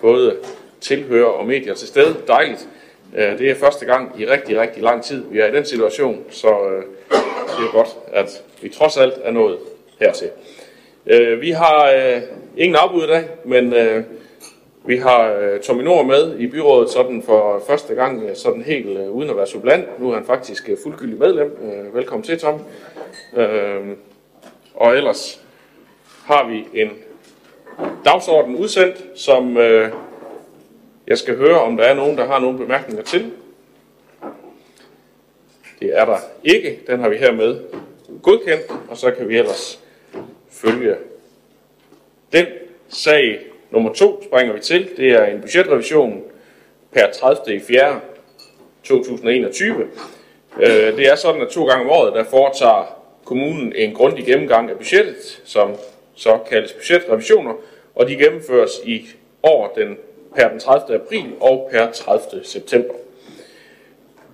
både tilhører og medier til stede. Dejligt. Øh, det er første gang i rigtig, rigtig lang tid, vi er i den situation, så øh, det er godt, at vi trods alt er nået hertil. Øh, vi har ingen afbud i dag, men vi har Tommy Nord med i byrådet sådan for første gang, sådan helt uden at være sublant. Nu er han faktisk fuldgyldig medlem. Velkommen til, Tom. Og ellers har vi en dagsorden udsendt, som øh, jeg skal høre, om der er nogen, der har nogle bemærkninger til. Det er der ikke. Den har vi hermed godkendt, og så kan vi ellers følge den sag nummer to springer vi til. Det er en budgetrevision per 30. i 4. 2021. Det er sådan, at to gange om året, der foretager kommunen en grundig gennemgang af budgettet, som så kaldes budgetrevisioner, og de gennemføres i år den per den 30. april og per 30. september.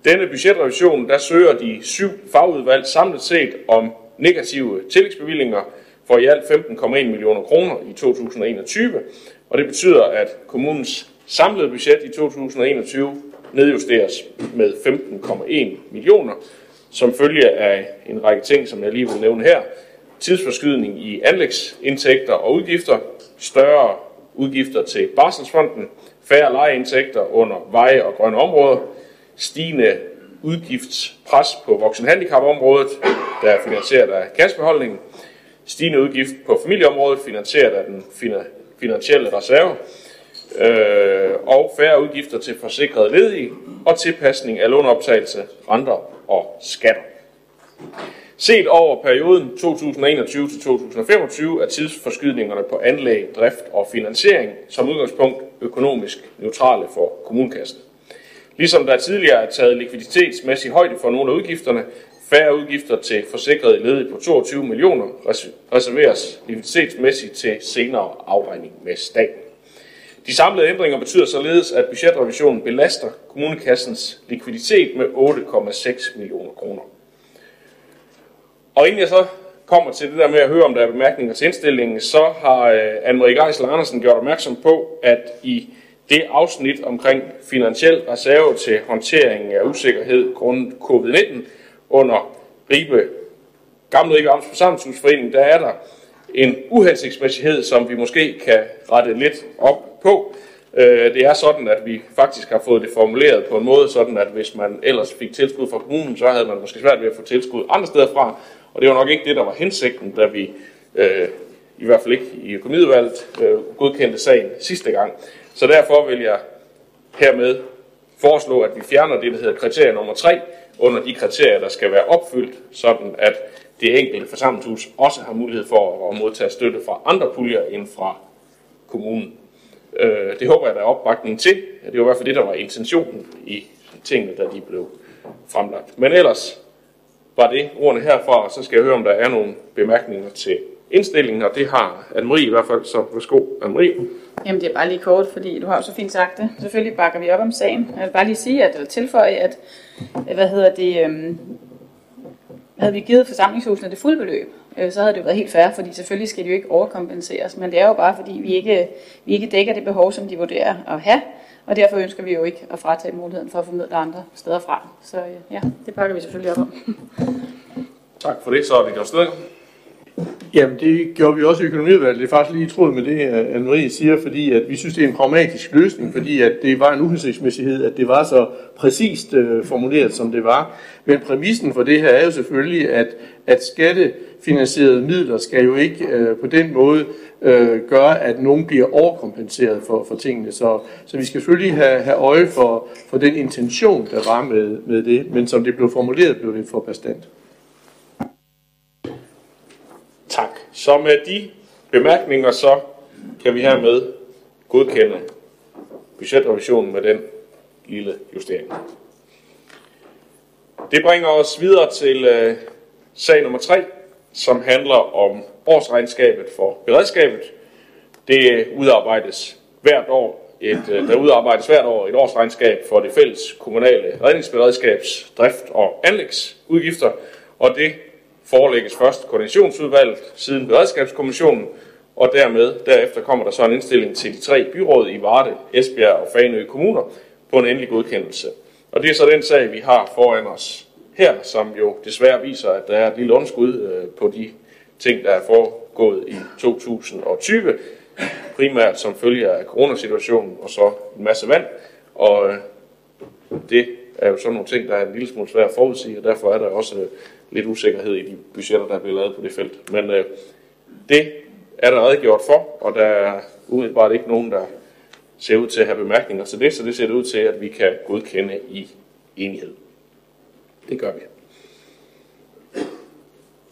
Denne budgetrevision, der søger de syv fagudvalg samlet set om negative tillægsbevillinger for i alt 15,1 millioner kroner i 2021, og det betyder, at kommunens samlede budget i 2021 nedjusteres med 15,1 millioner, som følge af en række ting, som jeg lige vil nævne her. Tidsforskydning i anlægsindtægter og udgifter, større udgifter til Barselsfonden, færre lejeindtægter under veje og grønne områder, stigende udgiftspres på voksenhandicapområdet, der er finansieret af kassebeholdningen, stigende udgift på familieområdet, finansieret af den finansielle reserve, øh, og færre udgifter til forsikrede ledige og tilpasning af låneoptagelse, renter og skatter. Set over perioden 2021-2025 er tidsforskydningerne på anlæg, drift og finansiering som udgangspunkt økonomisk neutrale for kommunekassen. Ligesom der tidligere er taget likviditetsmæssig højde for nogle af udgifterne, færre udgifter til forsikrede ledige på 22 millioner reserveres likviditetsmæssigt til senere afregning med staten. De samlede ændringer betyder således, at budgetrevisionen belaster kommunekassens likviditet med 8,6 millioner kroner. Og inden jeg så kommer til det der med at høre, om der er bemærkninger til indstillingen, så har øh, Anne-Marie Geisel Andersen gjort opmærksom på, at i det afsnit omkring finansiel reserve til håndtering af usikkerhed grundet covid-19 under Ribe, Gamle Ribe Amts Forsamlingshusforening, der er der en uhensigtsmæssighed, som vi måske kan rette lidt op på. Øh, det er sådan, at vi faktisk har fået det formuleret på en måde, sådan at hvis man ellers fik tilskud fra kommunen, så havde man måske svært ved at få tilskud andre steder fra, og det var nok ikke det, der var hensigten, da vi øh, i hvert fald ikke i økonomiudvalget øh, godkendte sagen sidste gang. Så derfor vil jeg hermed foreslå, at vi fjerner det, der hedder kriterie nummer 3, under de kriterier, der skal være opfyldt, sådan at det enkelte forsamlingshus også har mulighed for at modtage støtte fra andre puljer end fra kommunen. Øh, det håber jeg, der er opbakning til. Det var i hvert fald det, der var intentionen i tingene, da de blev fremlagt. Men ellers var det ordene herfra, og så skal jeg høre, om der er nogle bemærkninger til indstillingen, og det har Anne-Marie i hvert fald, så værsgo, Anne-Marie. Jamen det er bare lige kort, fordi du har jo så fint sagt det. Selvfølgelig bakker vi op om sagen. Jeg vil bare lige sige, at, eller tilføje, at øh, hvad hedder det, øhm, havde vi givet forsamlingshusene det fulde beløb, øh, så havde det jo været helt fair, fordi selvfølgelig skal de jo ikke overkompenseres, men det er jo bare fordi, vi ikke, vi ikke dækker det behov, som de vurderer at have, og derfor ønsker vi jo ikke at fratage muligheden for at formidle andre steder fra. Så øh, ja, det pakker vi selvfølgelig op om. tak for det, så er vi gjort sted. Jamen, det gjorde vi også i økonomiudvalget. Det er faktisk lige tråd med det, Anne-Marie siger, fordi at vi synes, det er en pragmatisk løsning, fordi at det var en uhensigtsmæssighed, at det var så præcist uh, formuleret, som det var. Men præmissen for det her er jo selvfølgelig, at, at skattefinansierede midler skal jo ikke uh, på den måde øh, gør, at nogen bliver overkompenseret for, for tingene. Så, så vi skal selvfølgelig have, have øje for, for den intention, der var med, med det, men som det blev formuleret, blev det for bestandt. Tak. Så med de bemærkninger, så kan vi hermed godkende budgetrevisionen med den lille justering. Det bringer os videre til øh, sag nummer 3, som handler om årsregnskabet for beredskabet. Det udarbejdes hvert år et, øh, der udarbejdes hvert år et årsregnskab for det fælles kommunale redningsberedskabs drift og anlægsudgifter, og det forelægges først koordinationsudvalget, siden beredskabskommissionen, og dermed derefter kommer der så en indstilling til de tre byråd i Varde, Esbjerg og Faneø kommuner på en endelig godkendelse. Og det er så den sag, vi har foran os her, som jo desværre viser, at der er et lille underskud øh, på de ting, der er foregået i 2020, primært som følge af coronasituationen og så en masse vand. Og øh, det er jo sådan nogle ting, der er en lille smule svært at forudsige, og derfor er der også øh, lidt usikkerhed i de budgetter, der er blevet lavet på det felt. Men øh, det er der redegjort for, og der er umiddelbart ikke nogen, der ser ud til at have bemærkninger til det, så det ser det ud til, at vi kan godkende i enighed. Det gør vi.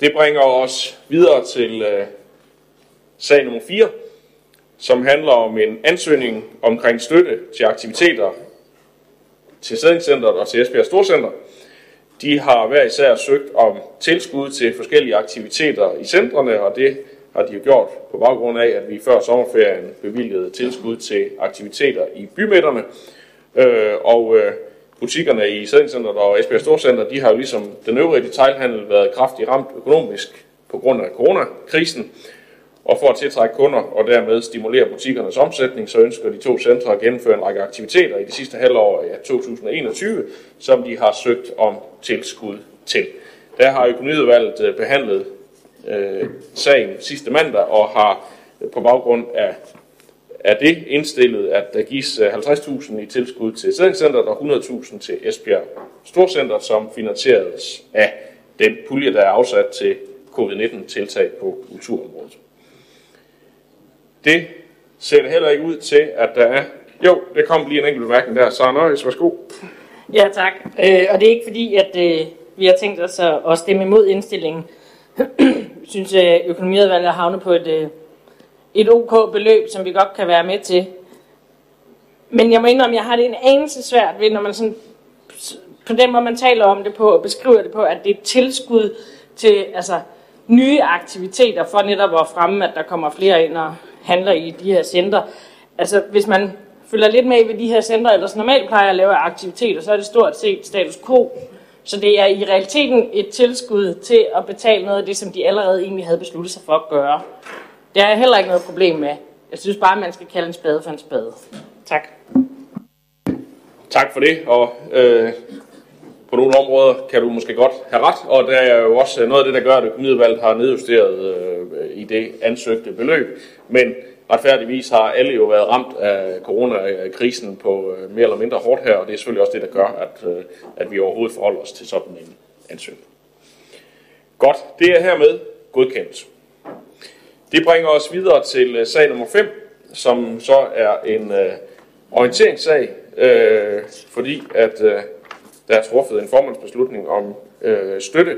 Det bringer os videre til øh, sag nummer 4, som handler om en ansøgning omkring støtte til aktiviteter til Sædningscenteret og til Esbjerg Storcenter. De har hver især søgt om tilskud til forskellige aktiviteter i centrene, og det har de jo gjort på baggrund af, at vi før sommerferien bevilgede tilskud til aktiviteter i bymidterne. Øh, og øh, butikkerne i Sædningscenteret og Esbjerg Storcenter, de har jo ligesom den øvrige detailhandel været kraftigt ramt økonomisk på grund af coronakrisen. Og for at tiltrække kunder og dermed stimulere butikkernes omsætning, så ønsker de to centre at gennemføre en række aktiviteter i de sidste halvår af 2021, som de har søgt om tilskud til. Der har økonomiudvalget øh, behandlet øh, sagen sidste mandag og har øh, på baggrund af, er det indstillet, at der gives øh, 50.000 i tilskud til Sædningscenteret og 100.000 til Esbjerg Storcenter, som finansieres af den pulje, der er afsat til covid-19-tiltag på kulturområdet. Det ser det heller ikke ud til, at der er... Jo, det kom lige en enkelt bemærkning der. Så Nøjes, værsgo. Ja, tak. Øh, og det er ikke fordi, at øh, vi har tænkt os at, at stemme imod indstillingen. Jeg synes, at øh, økonomiudvalget har havnet på et, øh, et OK beløb, som vi godt kan være med til. Men jeg må indrømme, jeg har det en anelse svært ved, når man sådan, på den måde, man taler om det på og beskriver det på, at det er et tilskud til altså, nye aktiviteter for netop at fremme, at der kommer flere ind og handler i de her centre. Altså, hvis man følger lidt med ved de her centre, ellers normalt plejer at lave aktiviteter, så er det stort set status quo. Så det er i realiteten et tilskud til at betale noget af det, som de allerede egentlig havde besluttet sig for at gøre. Det er jeg heller ikke noget problem med. Jeg synes bare, at man skal kalde en spade for en spade. Tak. Tak for det, og øh, på nogle områder kan du måske godt have ret, og der er jo også noget af det, der gør, at økonomiudvalget har nedjusteret øh, i det ansøgte beløb. Men retfærdigvis har alle jo været ramt af coronakrisen på øh, mere eller mindre hårdt her, og det er selvfølgelig også det, der gør, at, øh, at vi overhovedet forholder os til sådan en ansøgning. Godt, det er hermed godkendt. Det bringer os videre til øh, sag nummer 5, som så er en øh, orienteringssag, øh, fordi at øh, der er truffet en formandsbeslutning om øh, støtte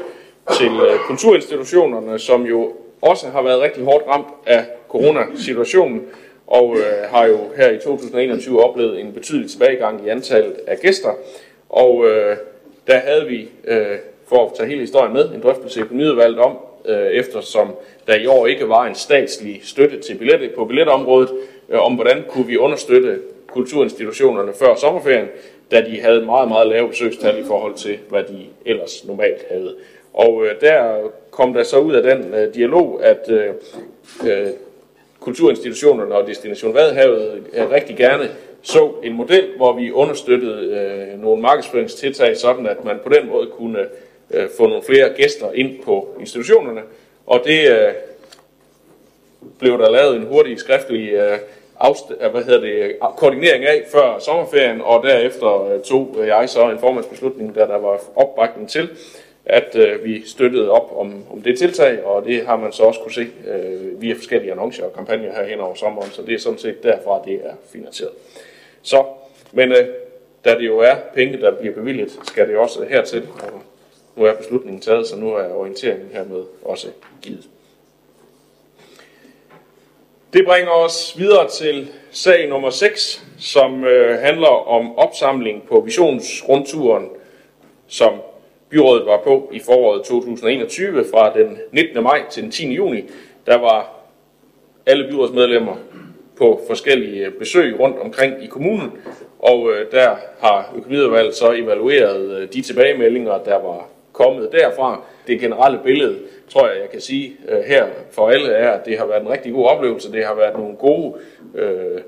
til øh, kulturinstitutionerne, som jo også har været rigtig hårdt ramt af coronasituationen, og øh, har jo her i 2021 oplevet en betydelig tilbagegang i antallet af gæster. Og øh, der havde vi, øh, for at tage hele historien med, en drøftelse i økonomiudvalget om, øh, eftersom der i år ikke var en statslig støtte til billetter på billetområdet, øh, om hvordan kunne vi understøtte kulturinstitutionerne før sommerferien, da de havde meget, meget lave besøgstal i forhold til, hvad de ellers normalt havde. Og øh, der kom der så ud af den øh, dialog, at øh, øh kulturinstitutionerne og Destination Vadehavet øh, rigtig gerne så en model, hvor vi understøttede øh, nogle markedsføringstiltag, sådan at man på den måde kunne øh, få nogle flere gæster ind på institutionerne. Og det øh, blev der lavet en hurtig skriftlig øh, afst- øh, hvad hedder det, øh, koordinering af før sommerferien, og derefter øh, tog jeg så en formandsbeslutning, der der var opbakning til, at øh, vi støttede op om, om det tiltag, og det har man så også kunne se øh, via forskellige annoncer og kampagner her hen over sommeren, så det er sådan set derfra, det er finansieret. Så, men øh, da det jo er penge, der bliver bevilget, skal det også hertil, og nu er beslutningen taget, så nu er orienteringen hermed også givet. Det bringer os videre til sag nummer 6, som øh, handler om opsamling på visionsrundturen, som byrådet var på i foråret 2021 fra den 19. maj til den 10. juni. Der var alle byrådsmedlemmer på forskellige besøg rundt omkring i kommunen, og øh, der har økonomiudvalget så evalueret øh, de tilbagemeldinger, der var kommet derfra. Det generelle billede, tror jeg, jeg kan sige øh, her for alle, er, at det har været en rigtig god oplevelse. Det har været nogle gode øh,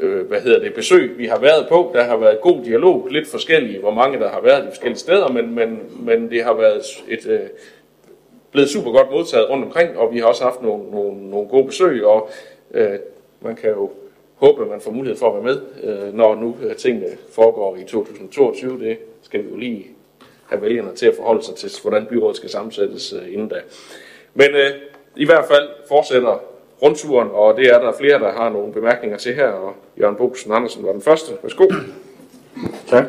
øh, hvad hedder det, besøg, vi har været på. Der har været god dialog, lidt forskellige, hvor mange der har været de forskellige steder, men, men, men det har været et, øh, blevet super godt modtaget rundt omkring, og vi har også haft nogle, nogle, nogle gode besøg, og øh, man kan jo håbe, at man får mulighed for at være med, øh, når nu øh, tingene foregår i 2022. Det skal vi jo lige have vælgerne til at forholde sig til, hvordan byrådet skal sammensættes øh, inden da. Men øh, i hvert fald fortsætter rundturen, og det er der flere, der har nogle bemærkninger til her, og Jørgen Bosen Andersen var den første. Værsgo. Tak.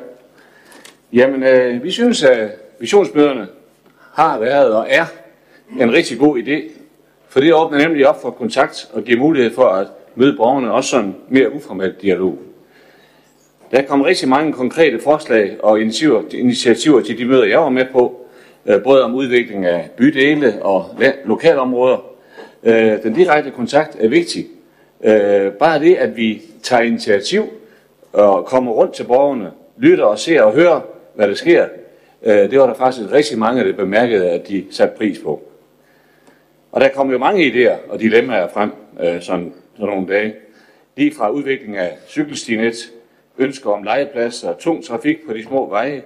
Jamen, øh, vi synes, at visionsmøderne har været og er en rigtig god idé, for det åbner nemlig op for kontakt og giver mulighed for at møde borgerne også sådan mere uformel dialog. Der kom rigtig mange konkrete forslag og initiativer, initiativer til de møder, jeg var med på, øh, både om udvikling af bydele og lokalområder. Øh, den direkte kontakt er vigtig. Øh, bare det, at vi tager initiativ og kommer rundt til borgerne, lytter og ser og hører, hvad der sker, det var der faktisk rigtig mange, der bemærkede, at de satte pris på. Og der kom jo mange idéer og dilemmaer frem sådan, sådan nogle dage. Lige fra udvikling af cykelstinet, ønsker om legepladser, tung trafik på de små veje,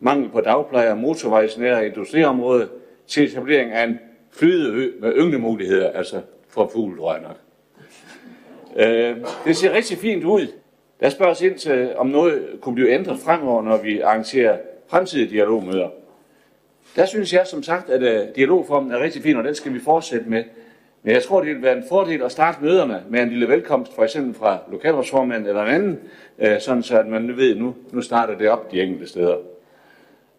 mangel på dagplejer og motorvejsnære industriområde til etablering af en flydeø med ynglemuligheder, altså for fugle, tror jeg nok. Øh, det ser rigtig fint ud. Der spørges ind til, om noget kunne blive ændret fremover, når vi arrangerer fremtidige dialogmøder. Der synes jeg som sagt, at øh, dialogformen er rigtig fin, og den skal vi fortsætte med. Men jeg tror, det vil være en fordel at starte møderne med en lille velkomst, for eksempel fra lokalrådsformanden eller en anden, øh, sådan så at man ved, nu, nu starter det op de enkelte steder.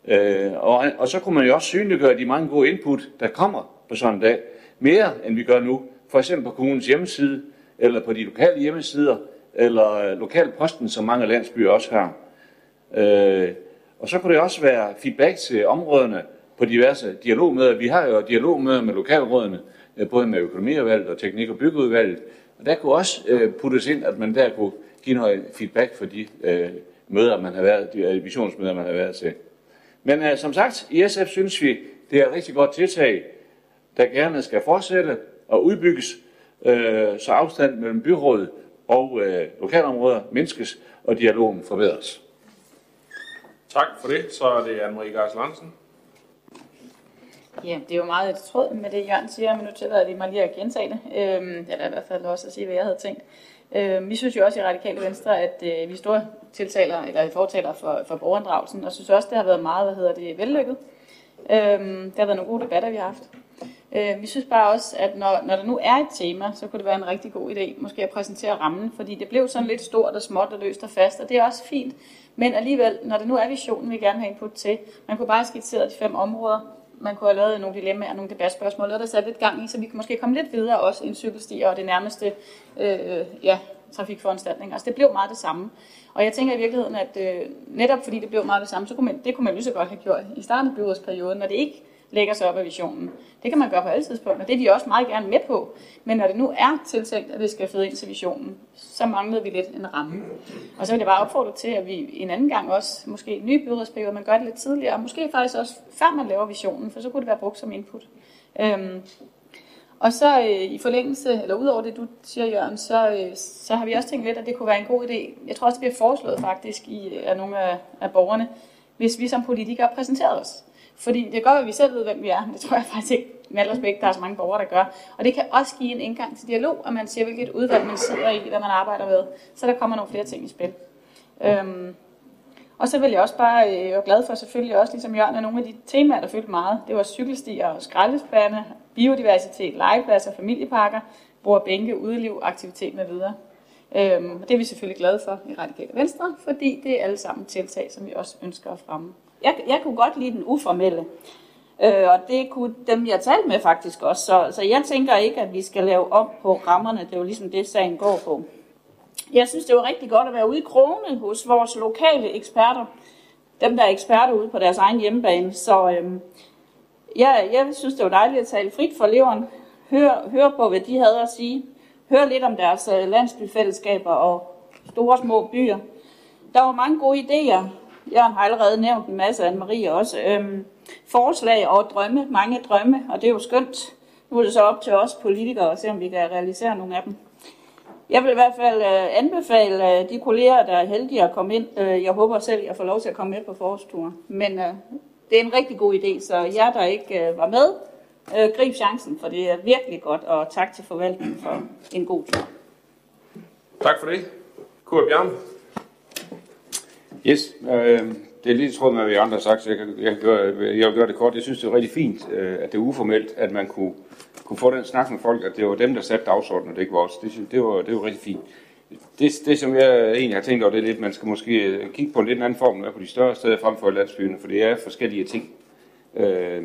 Øh, og, og så kunne man jo også synliggøre de mange gode input, der kommer på sådan en dag, mere end vi gør nu, for eksempel på kommunens hjemmeside, eller på de lokale hjemmesider, eller øh, lokalposten, som mange landsbyer også har. Øh, og så kunne det også være feedback til områdene på diverse dialogmøder. Vi har jo dialogmøder med lokalrådene, Øh, både med økonomiudvalget og teknik- og byggeudvalget. Og der kunne også øh, puttes ind, at man der kunne give noget feedback for de øh, møder, man har været, de visionsmøder, man har været til. Men som sagt, i SF synes vi, det er et rigtig godt tiltag, der gerne skal fortsætte og udbygges, øh, så afstanden mellem byrådet og øh, lokalområder mindskes, og dialogen forbedres. Tak for det. Så er det Anne-Marie Gars Larsen. Ja, det er jo meget et tråd med det, Jørgen siger, men nu tillader det mig lige at gentage det. Øhm, eller i hvert fald også at sige, hvad jeg havde tænkt. Øhm, vi synes jo også i Radikale Venstre, at øh, vi er store tiltaler, eller fortaler for, for borgerinddragelsen, og synes også, det har været meget, hvad hedder det, vellykket. Øhm, det har været nogle gode debatter, vi har haft. Øh, vi synes bare også, at når, når der nu er et tema, så kunne det være en rigtig god idé, måske at præsentere rammen, fordi det blev sådan lidt stort og småt og løst og fast, og det er også fint. Men alligevel, når det nu er visionen, vi gerne have input til, man kunne bare skitsere de fem områder, man kunne have lavet nogle dilemmaer, nogle debatspørgsmål, og der sat lidt gang i, så vi kan måske komme lidt videre også i en og det nærmeste øh, ja, trafikforanstaltning. Altså det blev meget det samme. Og jeg tænker i virkeligheden, at øh, netop fordi det blev meget det samme, så kunne man, det kunne man lige så godt have gjort i starten af byrådsperioden, når det ikke lægger sig op af visionen. Det kan man gøre på alle tidspunkter, det er de også meget gerne med på. Men når det nu er tiltænkt, at det skal føde ind til visionen, så manglede vi lidt en ramme. Og så vil jeg bare opfordre til, at vi en anden gang også, måske en ny byrådsperiode, man gør det lidt tidligere, og måske faktisk også før man laver visionen, for så kunne det være brugt som input. Øhm, og så øh, i forlængelse, eller udover det, du siger, Jørgen, så, øh, så har vi også tænkt lidt, at det kunne være en god idé. Jeg tror også, det bliver foreslået faktisk i, øh, af nogle af, af borgerne, hvis vi som politikere præsenterede os. Fordi det kan godt at vi selv ved, hvem vi er, men det tror jeg faktisk ikke, med al respekt, der er så mange borgere, der gør. Og det kan også give en indgang til dialog, at man siger, hvilket udvalg man sidder i, hvad man arbejder med. Så der kommer nogle flere ting i spil. Øhm, og så vil jeg også bare øh, være glad for selvfølgelig også, ligesom Jørgen, at nogle af de temaer, der fyldte meget, det var cykelstier og skraldespande, biodiversitet, legepladser, familieparker, bruger bænke, udeliv, aktivitet med videre. Øhm, det er vi selvfølgelig glade for i Radikale Venstre, fordi det er alle sammen tiltag, som vi også ønsker at fremme. Jeg, jeg kunne godt lide den uformelle, øh, og det kunne dem, jeg talte med faktisk også. Så, så jeg tænker ikke, at vi skal lave om på rammerne. Det er jo ligesom det, sagen går på. Jeg synes, det var rigtig godt at være ude i krone hos vores lokale eksperter. Dem, der er eksperter ude på deres egen hjemmebane. Så øhm, jeg, jeg synes, det var dejligt at tale frit for leveren. Høre, hør på, hvad de havde at sige. Høre lidt om deres øh, landsbyfællesskaber og store små byer. Der var mange gode idéer. Jørgen har allerede nævnt en masse, Anne-Marie også. Øhm, forslag og drømme, mange drømme, og det er jo skønt. Nu er det så op til os politikere at se, om vi kan realisere nogle af dem. Jeg vil i hvert fald øh, anbefale øh, de kolleger, der er heldige at komme ind. Øh, jeg håber selv, at jeg får lov til at komme med på forårsturen. Men øh, det er en rigtig god idé, så jer, der ikke øh, var med, øh, grib chancen, for det er virkelig godt, og tak til forvaltningen for en god tur. Tak for det. Kurt Bjørn. Yes, øh, det er lidt i tråd med, hvad vi andre har sagt, så jeg, kan, jeg, kan gøre, jeg vil gøre det kort. Jeg synes, det er rigtig fint, øh, at det er uformelt, at man kunne, kunne få den snak med folk, at det var dem, der satte dagsordenen, og det ikke var os. Det, synes- det, var, det var rigtig fint. Det, det, som jeg egentlig har tænkt over, det er lidt, man skal måske øh, kigge på en lidt anden form, når på de større steder frem for i landsbyerne, for det er forskellige ting, øh,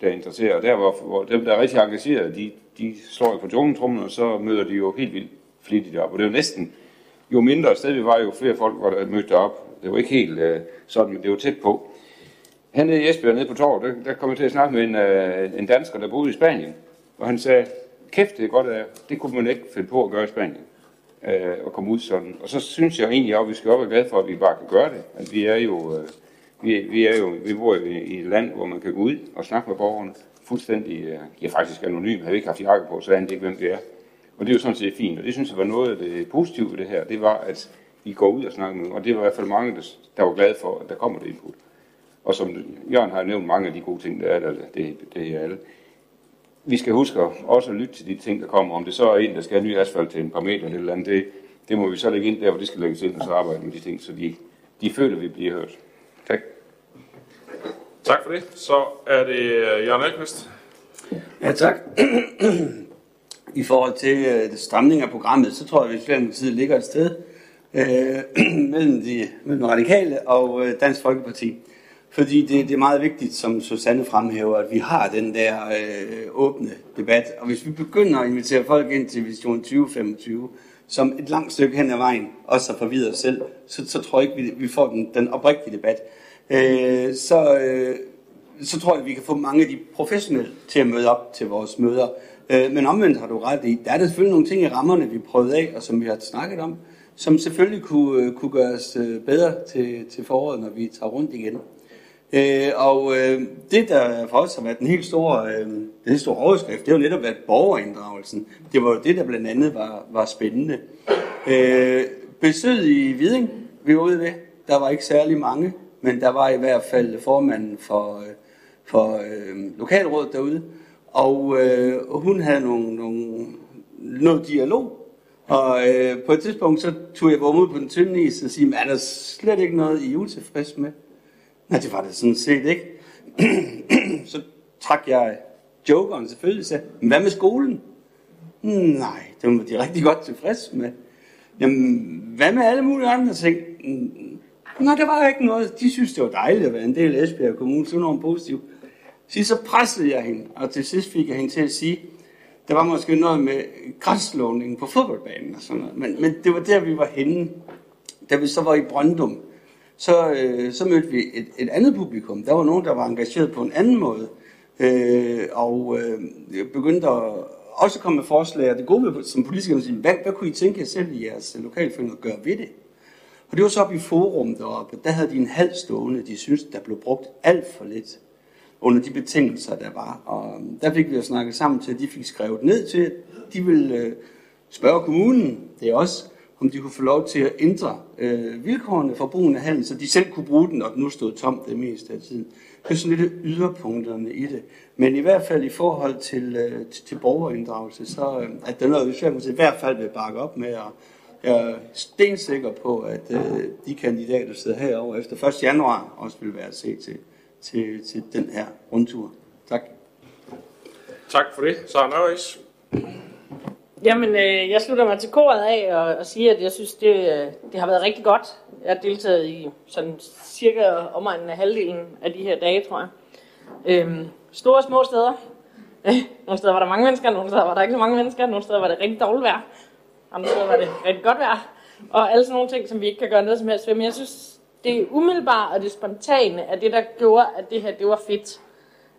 der interesserer. Og der, hvor, hvor dem, der er rigtig engagerede, de, de slår jo på jungletrummen, og så møder de jo helt vildt flittigt op. Og det er jo næsten, jo mindre sted vi var, jo flere folk var der mødte op. Det var ikke helt øh, sådan, men det var tæt på. Hernede i Esbjerg, nede på torvet, der, der kom jeg til at snakke med en, øh, en dansker, der boede i Spanien. Og han sagde, kæft det er godt, at det kunne man ikke finde på at gøre i Spanien. Øh, at komme ud sådan. Og så synes jeg egentlig også, at vi skal op være glade for, at vi bare kan gøre det. At vi er jo, øh, vi, vi, er jo, vi bor i, i et land, hvor man kan gå ud og snakke med borgerne fuldstændig, øh, ja faktisk anonym. Havde vi ikke haft jakke på, så anede ikke, hvem det er. Og det er jo sådan set fint, og det synes jeg var noget af det positive ved det her, det var, at vi går ud og snakker med dem, og det var i hvert fald mange, der, der var glade for, at der kommer det input. Og som Jørgen har nævnt mange af de gode ting, der er der, det, det er alle. Vi skal huske også at lytte til de ting, der kommer. Om det så er en, der skal have ny asfalt til en par meter eller et eller andet, det, det må vi så lægge ind der, hvor det skal lægges ind, og så arbejde med de ting, så de, de føler, at vi bliver hørt. Tak. Tak for det. Så er det øh, Jørgen Alkvist. Ja, tak. I forhold til øh, stramning af programmet, så tror jeg, at Socialdemokratiet ligger et sted øh, mellem, de, mellem radikale og øh, Dansk Folkeparti. Fordi det, det er meget vigtigt, som Susanne fremhæver, at vi har den der øh, åbne debat. Og hvis vi begynder at invitere folk ind til Vision 2025, som et langt stykke hen ad vejen, også har forvirret os selv, så, så tror jeg ikke, vi, vi får den, den oprigtige debat. Øh, så, øh, så tror jeg, at vi kan få mange af de professionelle til at møde op til vores møder. Øh, men omvendt har du ret i, der er der selvfølgelig nogle ting i rammerne, vi prøvede af, og som vi har snakket om, som selvfølgelig kunne, øh, kunne gøres øh, bedre til, til foråret, når vi tager rundt igen. Øh, og øh, det, der for os har været den helt store, øh, den helt store overskrift, det har jo netop været borgerinddragelsen. Det var jo det, der blandt andet var, var spændende. Øh, besøget i Viding, vi var ude ved, der var ikke særlig mange, men der var i hvert fald formanden for, øh, for øh, lokalrådet derude, og øh, hun havde nogle, nogle, noget dialog, og øh, på et tidspunkt så tog jeg mig ud på den tynde is og sige, er der slet ikke noget, I er utilfredse med? Nej, det var det sådan set ikke. så trak jeg jokeren selvfølgelig og sagde, "Men hvad med skolen? Nej, det var de rigtig godt tilfredse med. Jamen, hvad med alle mulige andre ting? "Mm, Nå, der var ikke noget. De synes, det var dejligt at være en del af Esbjerg Kommune. Så var positiv. Så, så pressede jeg hende, og til sidst fik jeg hende til at sige, der var måske noget med græsslåningen på fodboldbanen og sådan noget. Men, men det var der, vi var henne. Da vi så var i Brøndum, så, øh, så mødte vi et, et andet publikum. Der var nogen, der var engageret på en anden måde. Øh, og øh, jeg begyndte at også komme med forslag, og det gode ved, som politikerne siger, hvad, hvad kunne I tænke jer selv i jeres øh, lokalforening at gøre ved det? Og det var så oppe i forum deroppe, der havde de en halv stående, de synes der blev brugt alt for lidt under de betingelser, der var. Og øhm, der fik vi at snakke sammen til, at de fik skrevet ned til, at de ville øh, spørge kommunen, det er også, om de kunne få lov til at ændre øh, vilkårene for brugen af handel, så de selv kunne bruge den, og den nu stod tomt det meste af tiden. Det er sådan lidt yderpunkterne i det. Men i hvert fald i forhold til, øh, til, til borgerinddragelse, så øh, at det er noget, vi i hvert fald vil bakke op med, og jeg er stensikker på, at øh, de kandidater, der sidder herovre efter 1. januar, også vil være set til, til, til den her rundtur. Tak. Tak for det. Sara Nørris. Jamen, øh, jeg slutter mig til koret af og, og siger, at jeg synes, det, øh, det har været rigtig godt. Jeg har deltaget i sådan cirka omegnen af halvdelen af de her dage, tror jeg. Øhm, store og små steder. nogle steder var der mange mennesker, nogle steder var der ikke så mange mennesker, nogle steder var det rigtig dårligt vejr, andre steder var det rigtig godt vejr. Og alle sådan nogle ting, som vi ikke kan gøre noget som helst ved. Men jeg synes, det umiddelbare og det spontane, er det der gjorde, at det her det var fedt.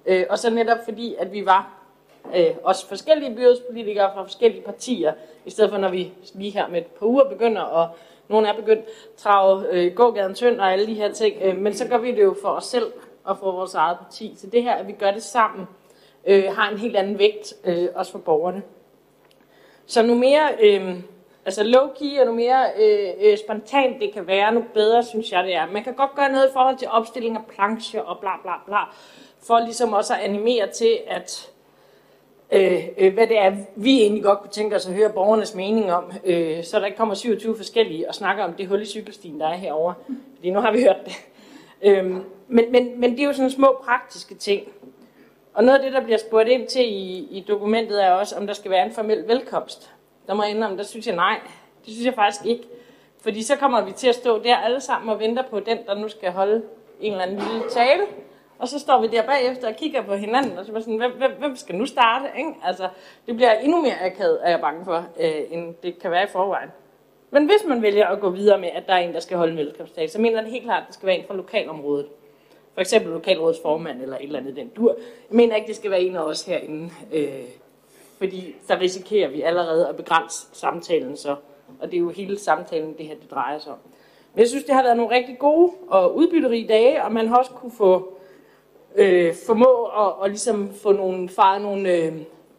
Øh, og så netop fordi, at vi var øh, også forskellige byrådspolitikere fra forskellige partier, i stedet for når vi lige her med et par uger begynder, og nogen er begyndt at trage øh, gågaden tynd og alle de her ting, øh, men så gør vi det jo for os selv og for vores eget parti. Så det her, at vi gør det sammen, øh, har en helt anden vægt, øh, også for borgerne. Så nu mere, øh, altså low-key og nu mere øh, øh, spontant det kan være, nu bedre synes jeg det er. Man kan godt gøre noget i forhold til opstilling af plancher og bla bla bla, for ligesom også at animere til, at øh, øh, hvad det er, vi egentlig godt kunne tænke os at høre borgernes mening om, øh, så der ikke kommer 27 forskellige og snakker om det hul i cykelstien, der er herovre. Fordi nu har vi hørt det. Øh, men, men, men det er jo sådan små praktiske ting. Og noget af det, der bliver spurgt ind til i, i dokumentet, er også, om der skal være en formel velkomst. Der må jeg indrømme, der synes jeg nej. Det synes jeg faktisk ikke. Fordi så kommer vi til at stå der alle sammen og venter på den, der nu skal holde en eller anden lille tale. Og så står vi der bagefter og kigger på hinanden, og så er sådan, hvem, hvem, hvem skal nu starte? Ikke? Altså, det bliver endnu mere akavet, er jeg bange for, øh, end det kan være i forvejen. Men hvis man vælger at gå videre med, at der er en, der skal holde en velkomsttale, så mener jeg det helt klart, at det skal være en fra lokalområdet. For eksempel lokalrådsformand eller et eller andet den dur. Jeg mener ikke, det skal være en af os herinde. Øh, fordi så risikerer vi allerede at begrænse samtalen så. Og det er jo hele samtalen, det her det drejer sig om. Men jeg synes, det har været nogle rigtig gode og udbytterige dage, og man har også kunne få øh, formå at, og ligesom få nogle, faret nogle, øh,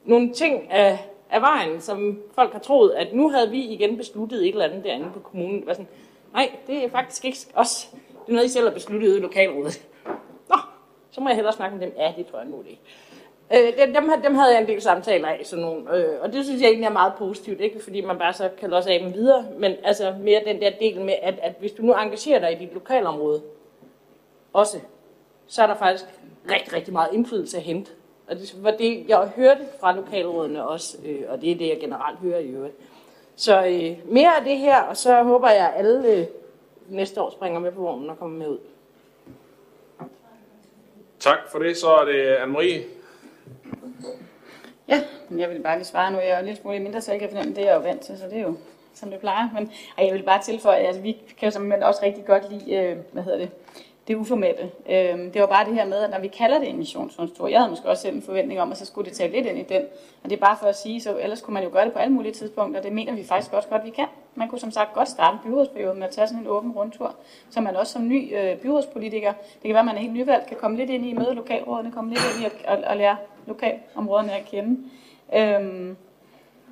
nogle ting af, af vejen, som folk har troet, at nu havde vi igen besluttet et eller andet derinde på kommunen. Det var sådan, nej, det er faktisk ikke os. Det er noget, I selv har besluttet i lokalrådet. Nå, så må jeg hellere snakke med dem. Ja, det tror jeg nu det. Øh, dem, dem havde jeg en del samtaler af, sådan nogle, øh, og det synes jeg egentlig er meget positivt, ikke fordi man bare så kan låse af dem videre, men altså mere den der del med, at, at hvis du nu engagerer dig i dit lokalområde, også, så er der faktisk rigtig, rigtig meget indflydelse at hente. Og det var det, jeg hørte fra lokalrådene også, øh, og det er det, jeg generelt hører i øvrigt. Så øh, mere af det her, og så håber jeg, at alle øh, næste år springer med på vognen og kommer med ud. Tak for det. Så er det Anne-Marie. Ja, men jeg vil bare lige svare nu. Jeg er jo lidt smule mindre, så jeg kan fornemme, det er jeg jo vant til, så det er jo som det plejer. Men og jeg vil bare tilføje, at altså, vi kan jo simpelthen også rigtig godt lide, øh, hvad hedder det, det uformelle. Øh, det var bare det her med, at når vi kalder det en missionsrundtur, jeg havde måske også selv en forventning om, at så skulle det tage lidt ind i den. Og det er bare for at sige, så ellers kunne man jo gøre det på alle mulige tidspunkter, og det mener vi faktisk også godt, vi kan. Man kunne som sagt godt starte byrådsperioden med at tage sådan en åben rundtur, så man også som ny øh, byrådspolitiker, det kan være, at man er helt nyvalgt, kan komme lidt ind i møde lokalrådene, komme lidt ind i at, at, at lære lokalområderne at kende. Øhm,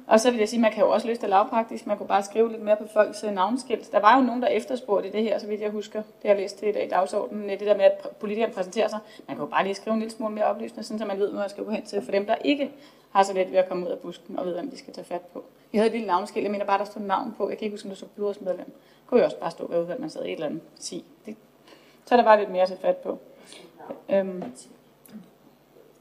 og så vil jeg sige, at man kan jo også løse det lavpraktisk. Man kunne bare skrive lidt mere på folks øh, navnskilt. Der var jo nogen, der efterspurgte det her, så vidt jeg husker. Det har jeg læst til i dag i dagsordenen. Det der med, at politikerne præsenterer sig. Man kan jo bare lige skrive en lille smule mere oplysende, så man ved, hvad man skal gå hen til. For dem, der ikke har så let ved at komme ud af busken og ved, hvem de skal tage fat på. Jeg havde et lille navnskilt. Jeg mener bare, der stod navn på. Jeg kan ikke huske, om der stod byrådsmedlem. Kunne jo også bare stå ved, at man sad i et eller andet sig. Det, så er der bare lidt mere at tage fat på. Øhm,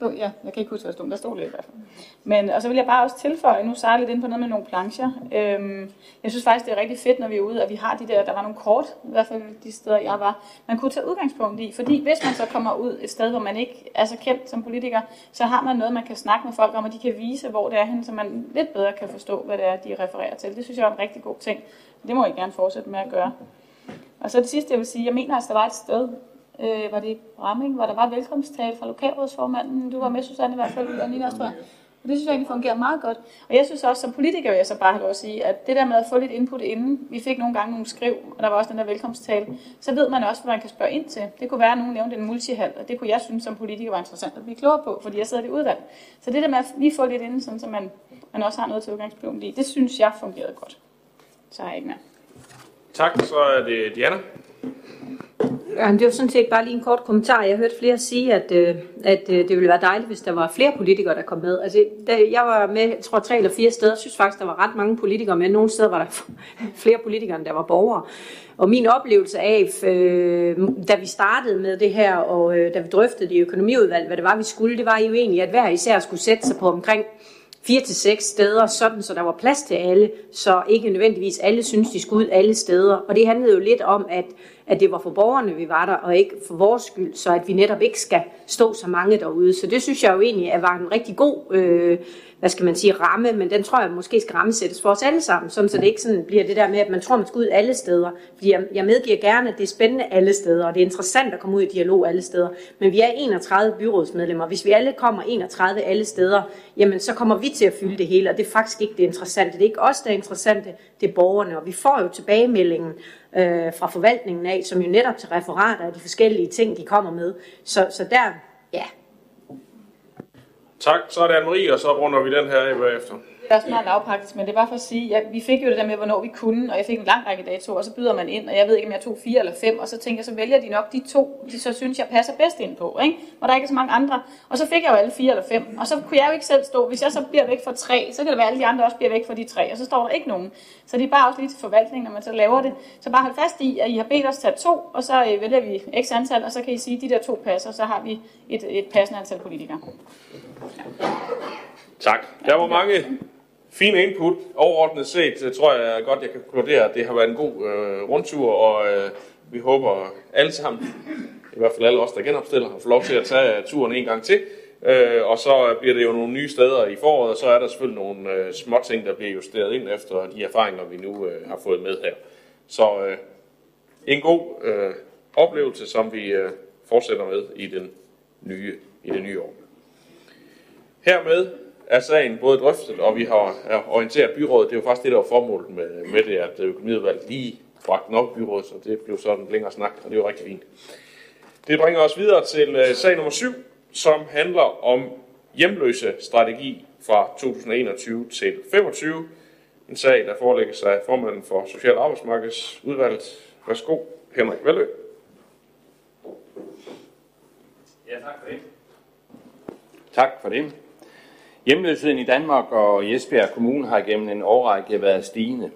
stod, ja, jeg kan ikke huske, hvad der stod, der stod lidt i hvert fald. Men, og så vil jeg bare også tilføje, nu sejler lidt ind på noget med nogle plancher. Øhm, jeg synes faktisk, det er rigtig fedt, når vi er ude, at vi har de der, der var nogle kort, i hvert fald de steder, jeg var, man kunne tage udgangspunkt i. Fordi hvis man så kommer ud et sted, hvor man ikke er så kendt som politiker, så har man noget, man kan snakke med folk om, og de kan vise, hvor det er henne, så man lidt bedre kan forstå, hvad det er, de refererer til. Det synes jeg er en rigtig god ting. Det må I gerne fortsætte med at gøre. Og så det sidste, jeg vil sige, jeg mener, at der var et sted, øh, var det i Bramming, hvor der var velkomsttale fra lokalrådsformanden. Du var med, Susanne, i hvert fald, og Nina også, tror jeg. Og det synes jeg egentlig fungerer meget godt. Og jeg synes også, som politiker vil jeg så bare have lov at sige, at det der med at få lidt input inden, vi fik nogle gange nogle skriv, og der var også den der velkomsttale, så ved man også, hvad man kan spørge ind til. Det kunne være, at nogen nævnte en multihal, og det kunne jeg synes som politiker var interessant at blive klogere på, fordi jeg sidder i udvalg. Så det der med at lige få lidt inden, sådan, så man, man også har noget til udgangspunkt i, det synes jeg fungerede godt. Så har jeg ikke mere. Tak, så er det Diana. Jamen, det var sådan set bare lige en kort kommentar. Jeg hørte flere sige, at, øh, at øh, det ville være dejligt, hvis der var flere politikere, der kom med. Altså, da jeg var med, jeg tror, tre eller fire steder, synes faktisk, der var ret mange politikere med. Nogle steder var der flere politikere, end der var borgere. Og min oplevelse af, øh, da vi startede med det her, og øh, da vi drøftede det i økonomiudvalg, hvad det var, vi skulle, det var jo egentlig, at hver især skulle sætte sig på omkring fire til seks steder, sådan så der var plads til alle, så ikke nødvendigvis alle synes, de skulle ud alle steder. Og det handlede jo lidt om, at at det var for borgerne, vi var der, og ikke for vores skyld, så at vi netop ikke skal stå så mange derude. Så det synes jeg jo egentlig at var en rigtig god øh, hvad skal man sige, ramme, men den tror jeg måske skal rammesættes for os alle sammen, sådan, så det ikke sådan bliver det der med, at man tror, man skal ud alle steder. Fordi jeg, jeg medgiver gerne, at det er spændende alle steder, og det er interessant at komme ud i dialog alle steder. Men vi er 31 byrådsmedlemmer. Hvis vi alle kommer 31 alle steder, jamen så kommer vi til at fylde det hele, og det er faktisk ikke det interessante. Det er ikke os, der er interessante, det er borgerne. Og vi får jo tilbagemeldingen øh, fra forvaltningen af, som jo netop til referater af de forskellige ting, de kommer med. Så, så der, ja, Tak. Så er det Anne-Marie, og så runder vi den her af bagefter. Det er også meget lavpraktisk, men det er bare for at sige, at vi fik jo det der med, hvornår vi kunne, og jeg fik en lang række datoer, og så byder man ind, og jeg ved ikke, om jeg tog fire eller fem, og så tænker jeg, så vælger de nok de to, de så synes, jeg passer bedst ind på, ikke? og der er ikke så mange andre. Og så fik jeg jo alle fire eller fem, og så kunne jeg jo ikke selv stå, hvis jeg så bliver væk fra tre, så kan det være, at alle de andre også bliver væk fra de tre, og så står der ikke nogen. Så det er bare også lige til forvaltningen, når man så laver det. Så bare hold fast i, at I har bedt os tage to, og så øh, vælger vi x antal, og så kan I sige, at de der to passer, så har vi et, et passende antal politikere. Tak. Der var mange fine input. Overordnet set øh, tror jeg godt, jeg kan konkludere, at det har været en god øh, rundtur, og øh, vi håber alle sammen, i hvert fald alle os, der genopstiller, har fået lov til at tage øh, turen en gang til. Øh, og så bliver det jo nogle nye steder i foråret, og så er der selvfølgelig nogle øh, små ting, der bliver justeret ind efter de erfaringer, vi nu øh, har fået med her. Så øh, en god øh, oplevelse, som vi øh, fortsætter med i, den nye, i det nye år. Hermed er sagen både drøftet, og vi har orienteret byrådet. Det er jo faktisk det, der var formålet med, med det, at økonomiudvalget lige bragte den op i byrådet, så det blev sådan en længere snak, og det er jo rigtig fint. Det bringer os videre til uh, sag nummer 7, som handler om hjemløse strategi fra 2021 til 25. En sag, der forelægges af formanden for Social- og Arbejdsmarkedsudvalget. Værsgo, Henrik Vellø. Ja, tak for det. Tak for det. Hjemløsheden i Danmark og Esbjerg Kommune har gennem en årrække været stigende.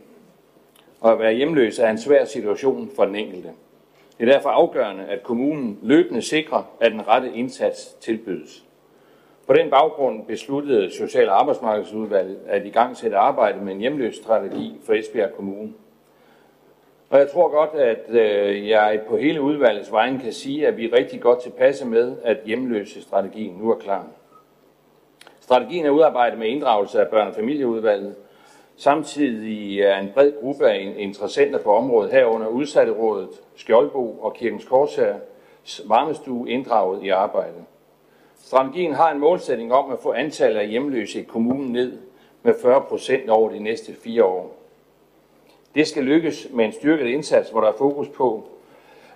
Og at være hjemløs er en svær situation for den enkelte. Det er derfor afgørende, at kommunen løbende sikrer, at den rette indsats tilbydes. På den baggrund besluttede Social- og Arbejdsmarkedsudvalget at i gang sætte arbejde med en hjemløs strategi for Esbjerg Kommune. Og jeg tror godt, at øh, jeg på hele udvalgets vegne kan sige, at vi er rigtig godt tilpasse med, at hjemløse strategien nu er klar. Strategien er udarbejdet med inddragelse af børne- og familieudvalget. Samtidig er en bred gruppe af interessenter på området herunder udsatte rådet, Skjoldbo og Kirkens Korsager varmestue inddraget i arbejdet. Strategien har en målsætning om at få antallet af hjemløse i kommunen ned med 40 procent over de næste fire år. Det skal lykkes med en styrket indsats, hvor der er fokus på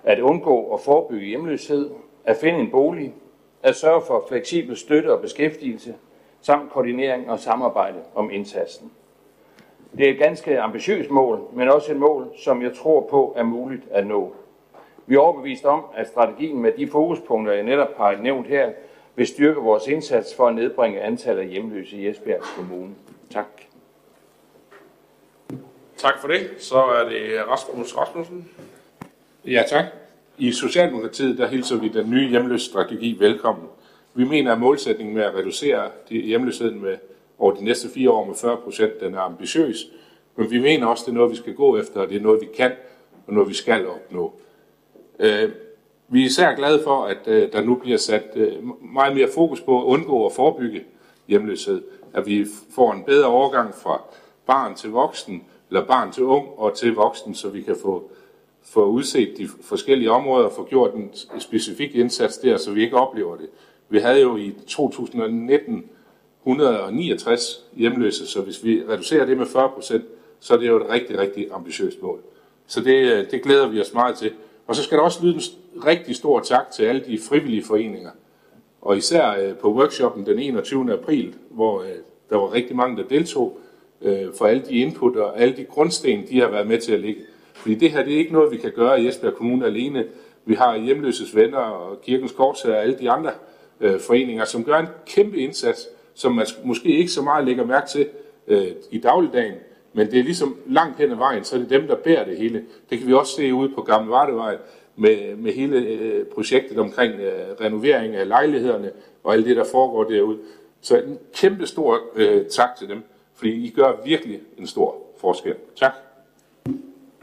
at undgå og forebygge hjemløshed, at finde en bolig, at sørge for fleksibel støtte og beskæftigelse, samt koordinering og samarbejde om indsatsen. Det er et ganske ambitiøst mål, men også et mål, som jeg tror på er muligt at nå. Vi er overbevist om, at strategien med de fokuspunkter, jeg netop har nævnt her, vil styrke vores indsats for at nedbringe antallet af hjemløse i Esbjerg Kommune. Tak. Tak for det. Så er det Rasmus Rasmussen. Ja, tak. I Socialdemokratiet der hilser vi den nye hjemløsstrategi velkommen. Vi mener, at målsætningen med at reducere hjemløsheden med over de næste fire år med 40 procent, den er ambitiøs. Men vi mener også, at det er noget, vi skal gå efter, og det er noget, vi kan, og noget, vi skal opnå. Øh, vi er især glade for, at øh, der nu bliver sat øh, meget mere fokus på at undgå og forebygge hjemløshed. At vi får en bedre overgang fra barn til voksen, eller barn til ung og til voksen, så vi kan få, få udset de forskellige områder og få gjort en specifik indsats der, så vi ikke oplever det. Vi havde jo i 2019 169 hjemløse, så hvis vi reducerer det med 40 procent, så er det jo et rigtig, rigtig ambitiøst mål. Så det, øh, det glæder vi os meget til. Og så skal der også lyde en rigtig stor tak til alle de frivillige foreninger. Og især øh, på workshoppen den 21. april, hvor øh, der var rigtig mange, der deltog, for alle de input og alle de grundsten, de har været med til at lægge. Fordi det her det er ikke noget, vi kan gøre i Esbjerg Kommune alene. Vi har hjemløses venner og kirkens kortsager og alle de andre øh, foreninger, som gør en kæmpe indsats, som man måske ikke så meget lægger mærke til øh, i dagligdagen, men det er ligesom langt hen ad vejen, så er det dem, der bærer det hele. Det kan vi også se ude på Gamle Vardevej med, med hele øh, projektet omkring øh, renovering af lejlighederne og alt det, der foregår derude. Så en kæmpe stor øh, tak til dem, fordi I gør virkelig en stor forskel. Tak.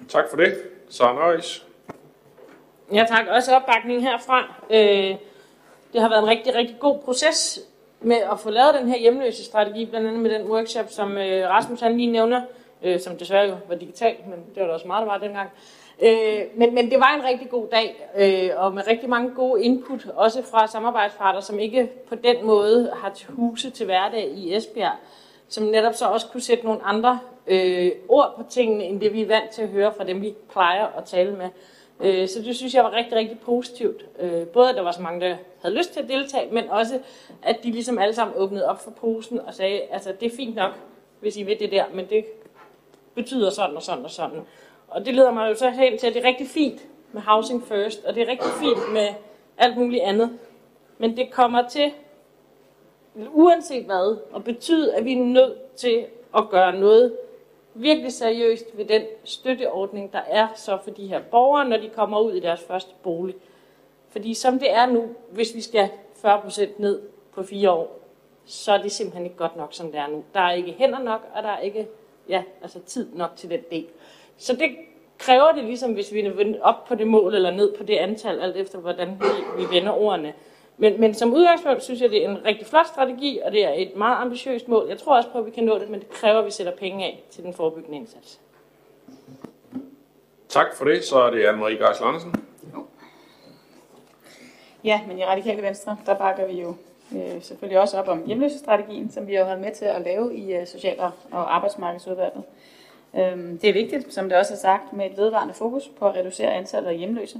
Tak for det. Søren. Ja tak, også opbakning herfra. Øh, det har været en rigtig, rigtig god proces med at få lavet den her hjemløse strategi, blandt andet med den workshop, som øh, Rasmus han lige nævner, øh, som desværre jo var digital, men det var da også meget, der var dengang. Øh, men, men det var en rigtig god dag, øh, og med rigtig mange gode input, også fra samarbejdsparter, som ikke på den måde har til huse til hverdag i Esbjerg, som netop så også kunne sætte nogle andre øh, ord på tingene, end det vi er vant til at høre fra dem, vi plejer at tale med. Øh, så det synes jeg var rigtig, rigtig positivt. Øh, både at der var så mange, der havde lyst til at deltage, men også at de ligesom alle sammen åbnede op for posen og sagde, altså det er fint nok, hvis I ved det der, men det betyder sådan og sådan og sådan. Og det leder mig jo så hen til, at det er rigtig fint med Housing First, og det er rigtig fint med alt muligt andet. Men det kommer til, uanset hvad, at betyde, at vi er nødt til at gøre noget virkelig seriøst ved den støtteordning, der er så for de her borgere, når de kommer ud i deres første bolig. Fordi som det er nu, hvis vi skal 40% ned på fire år, så er det simpelthen ikke godt nok, som det er nu. Der er ikke hænder nok, og der er ikke ja, altså tid nok til den del. Så det kræver det ligesom, hvis vi er op på det mål eller ned på det antal, alt efter hvordan vi, vi vender ordene. Men, men som udgangspunkt synes jeg, det er en rigtig flot strategi, og det er et meget ambitiøst mål. Jeg tror også på, at vi kan nå det, men det kræver, at vi sætter penge af til den forebyggende indsats. Tak for det. Så er det Anne-Marie Gars Andersen. Ja, men i Radikale Venstre, der bakker vi jo øh, selvfølgelig også op om hjemløsestrategien, som vi har været med til at lave i øh, Social- og Arbejdsmarkedsudvalget. Øhm, det er vigtigt, som det også er sagt, med et vedvarende fokus på at reducere antallet af hjemløse.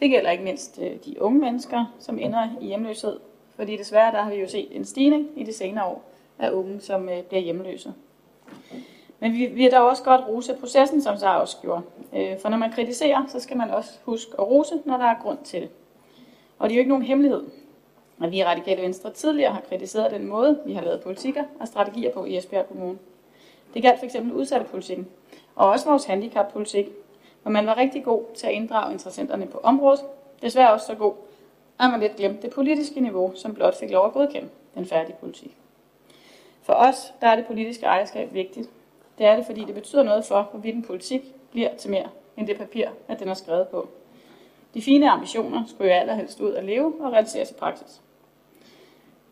Det gælder ikke mindst øh, de unge mennesker, som ender i hjemløshed, fordi desværre der har vi jo set en stigning i de senere år af unge, som øh, bliver hjemløse. Men vi, vi er da også godt rose processen, som Sara også gjorde. Øh, for når man kritiserer, så skal man også huske at rose, når der er grund til det. Og det er jo ikke nogen hemmelighed, at vi i Radikale Venstre tidligere har kritiseret den måde, vi har lavet politikker og strategier på i Esbjerg Kommune. Det galt f.eks. udsatte politikken, og også vores handicappolitik, hvor man var rigtig god til at inddrage interessenterne på området. Desværre også så god, at man lidt glemte det politiske niveau, som blot fik lov at godkende den færdige politik. For os der er det politiske ejerskab vigtigt. Det er det, fordi det betyder noget for, hvorvidt en politik bliver til mere end det papir, at den er skrevet på. De fine ambitioner skulle jo allerhelst ud at leve og realiseres i praksis.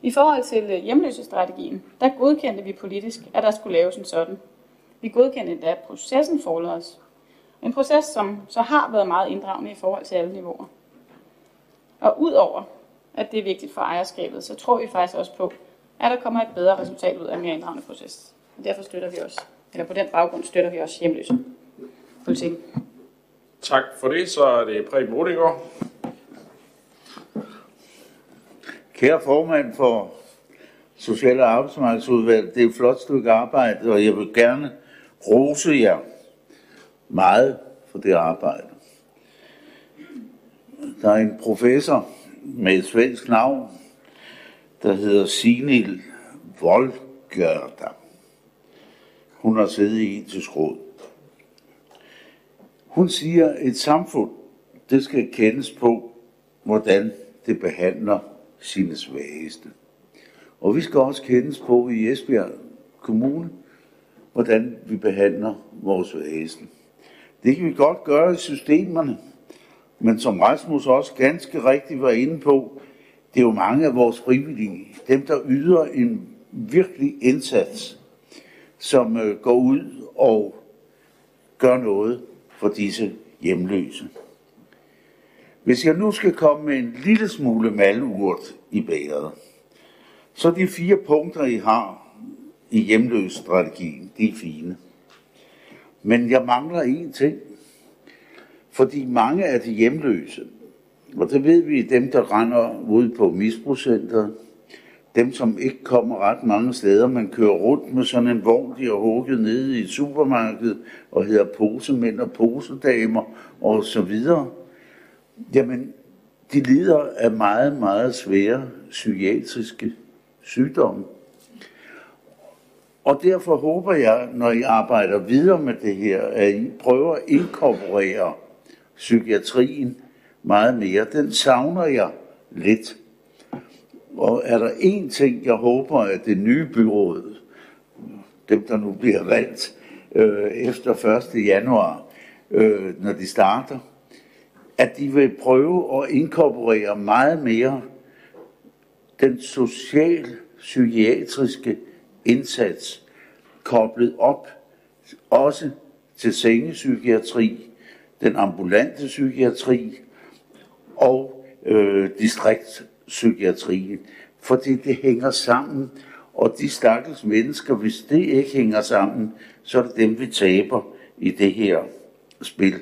I forhold til øh, hjemløsestrategien, der godkendte vi politisk, at der skulle laves en sådan. Vi godkendte endda processen for os. En proces, som så har været meget inddragende i forhold til alle niveauer. Og udover, at det er vigtigt for ejerskabet, så tror vi faktisk også på, at der kommer et bedre resultat ud af en mere inddragende proces. Og derfor støtter vi også, eller på den baggrund støtter vi også hjemløse politik. Tak for det. Så er det Preben Rudingård. Kære formand for Social- og Arbejdsmarkedsudvalget, det er et flot stykke arbejde, og jeg vil gerne rose jer meget for det arbejde. Der er en professor med et svensk navn, der hedder Sinil Volgørda. Hun har siddet i etisk råd. Hun siger, at et samfund, det skal kendes på, hvordan det behandler sine svageste. Og vi skal også kendes på i Esbjerg Kommune, hvordan vi behandler vores svageste. Det kan vi godt gøre i systemerne, men som Rasmus også ganske rigtigt var inde på, det er jo mange af vores frivillige, dem der yder en virkelig indsats, som øh, går ud og gør noget for disse hjemløse. Hvis jeg nu skal komme med en lille smule malurt i bæret, så de fire punkter, I har i hjemløsstrategien, de er fine. Men jeg mangler en ting. Fordi mange af de hjemløse, og det ved vi, dem der render ud på misbrugscenter, dem som ikke kommer ret mange steder, man kører rundt med sådan en vogn, de har hugget nede i supermarkedet, og hedder posemænd og posedamer og så videre. Jamen, de lider af meget, meget svære psykiatriske sygdomme. Og derfor håber jeg, når I arbejder videre med det her, at I prøver at inkorporere psykiatrien meget mere. Den savner jeg lidt. Og er der én ting, jeg håber, at det nye byråd, dem der nu bliver valgt øh, efter 1. januar, øh, når de starter, at de vil prøve at inkorporere meget mere den social-psykiatriske indsats koblet op også til sengepsykiatri, den ambulante psykiatri og øh, distriktspsykiatrien. Fordi det hænger sammen, og de stakkels mennesker, hvis det ikke hænger sammen, så er det dem, vi taber i det her spil.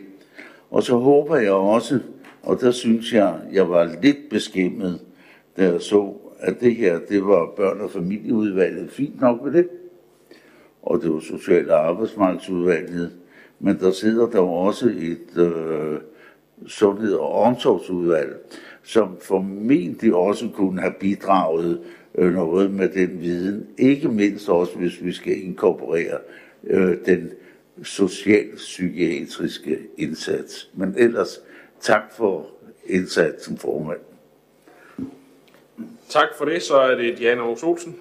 Og så håber jeg også, og der synes jeg, jeg var lidt beskæmmet, da jeg så, at det her, det var børn- og familieudvalget. Fint nok med det. Og det var Social- og Arbejdsmarkedsudvalget. Men der sidder der også et øh, sundhed- og omsorgsudvalg, som formentlig også kunne have bidraget øh, noget med den viden. Ikke mindst også, hvis vi skal inkorporere øh, den socialpsykiatriske indsats. Men ellers tak for indsatsen, formand. Tak for det. Så er det Diana Aarhus Olsen.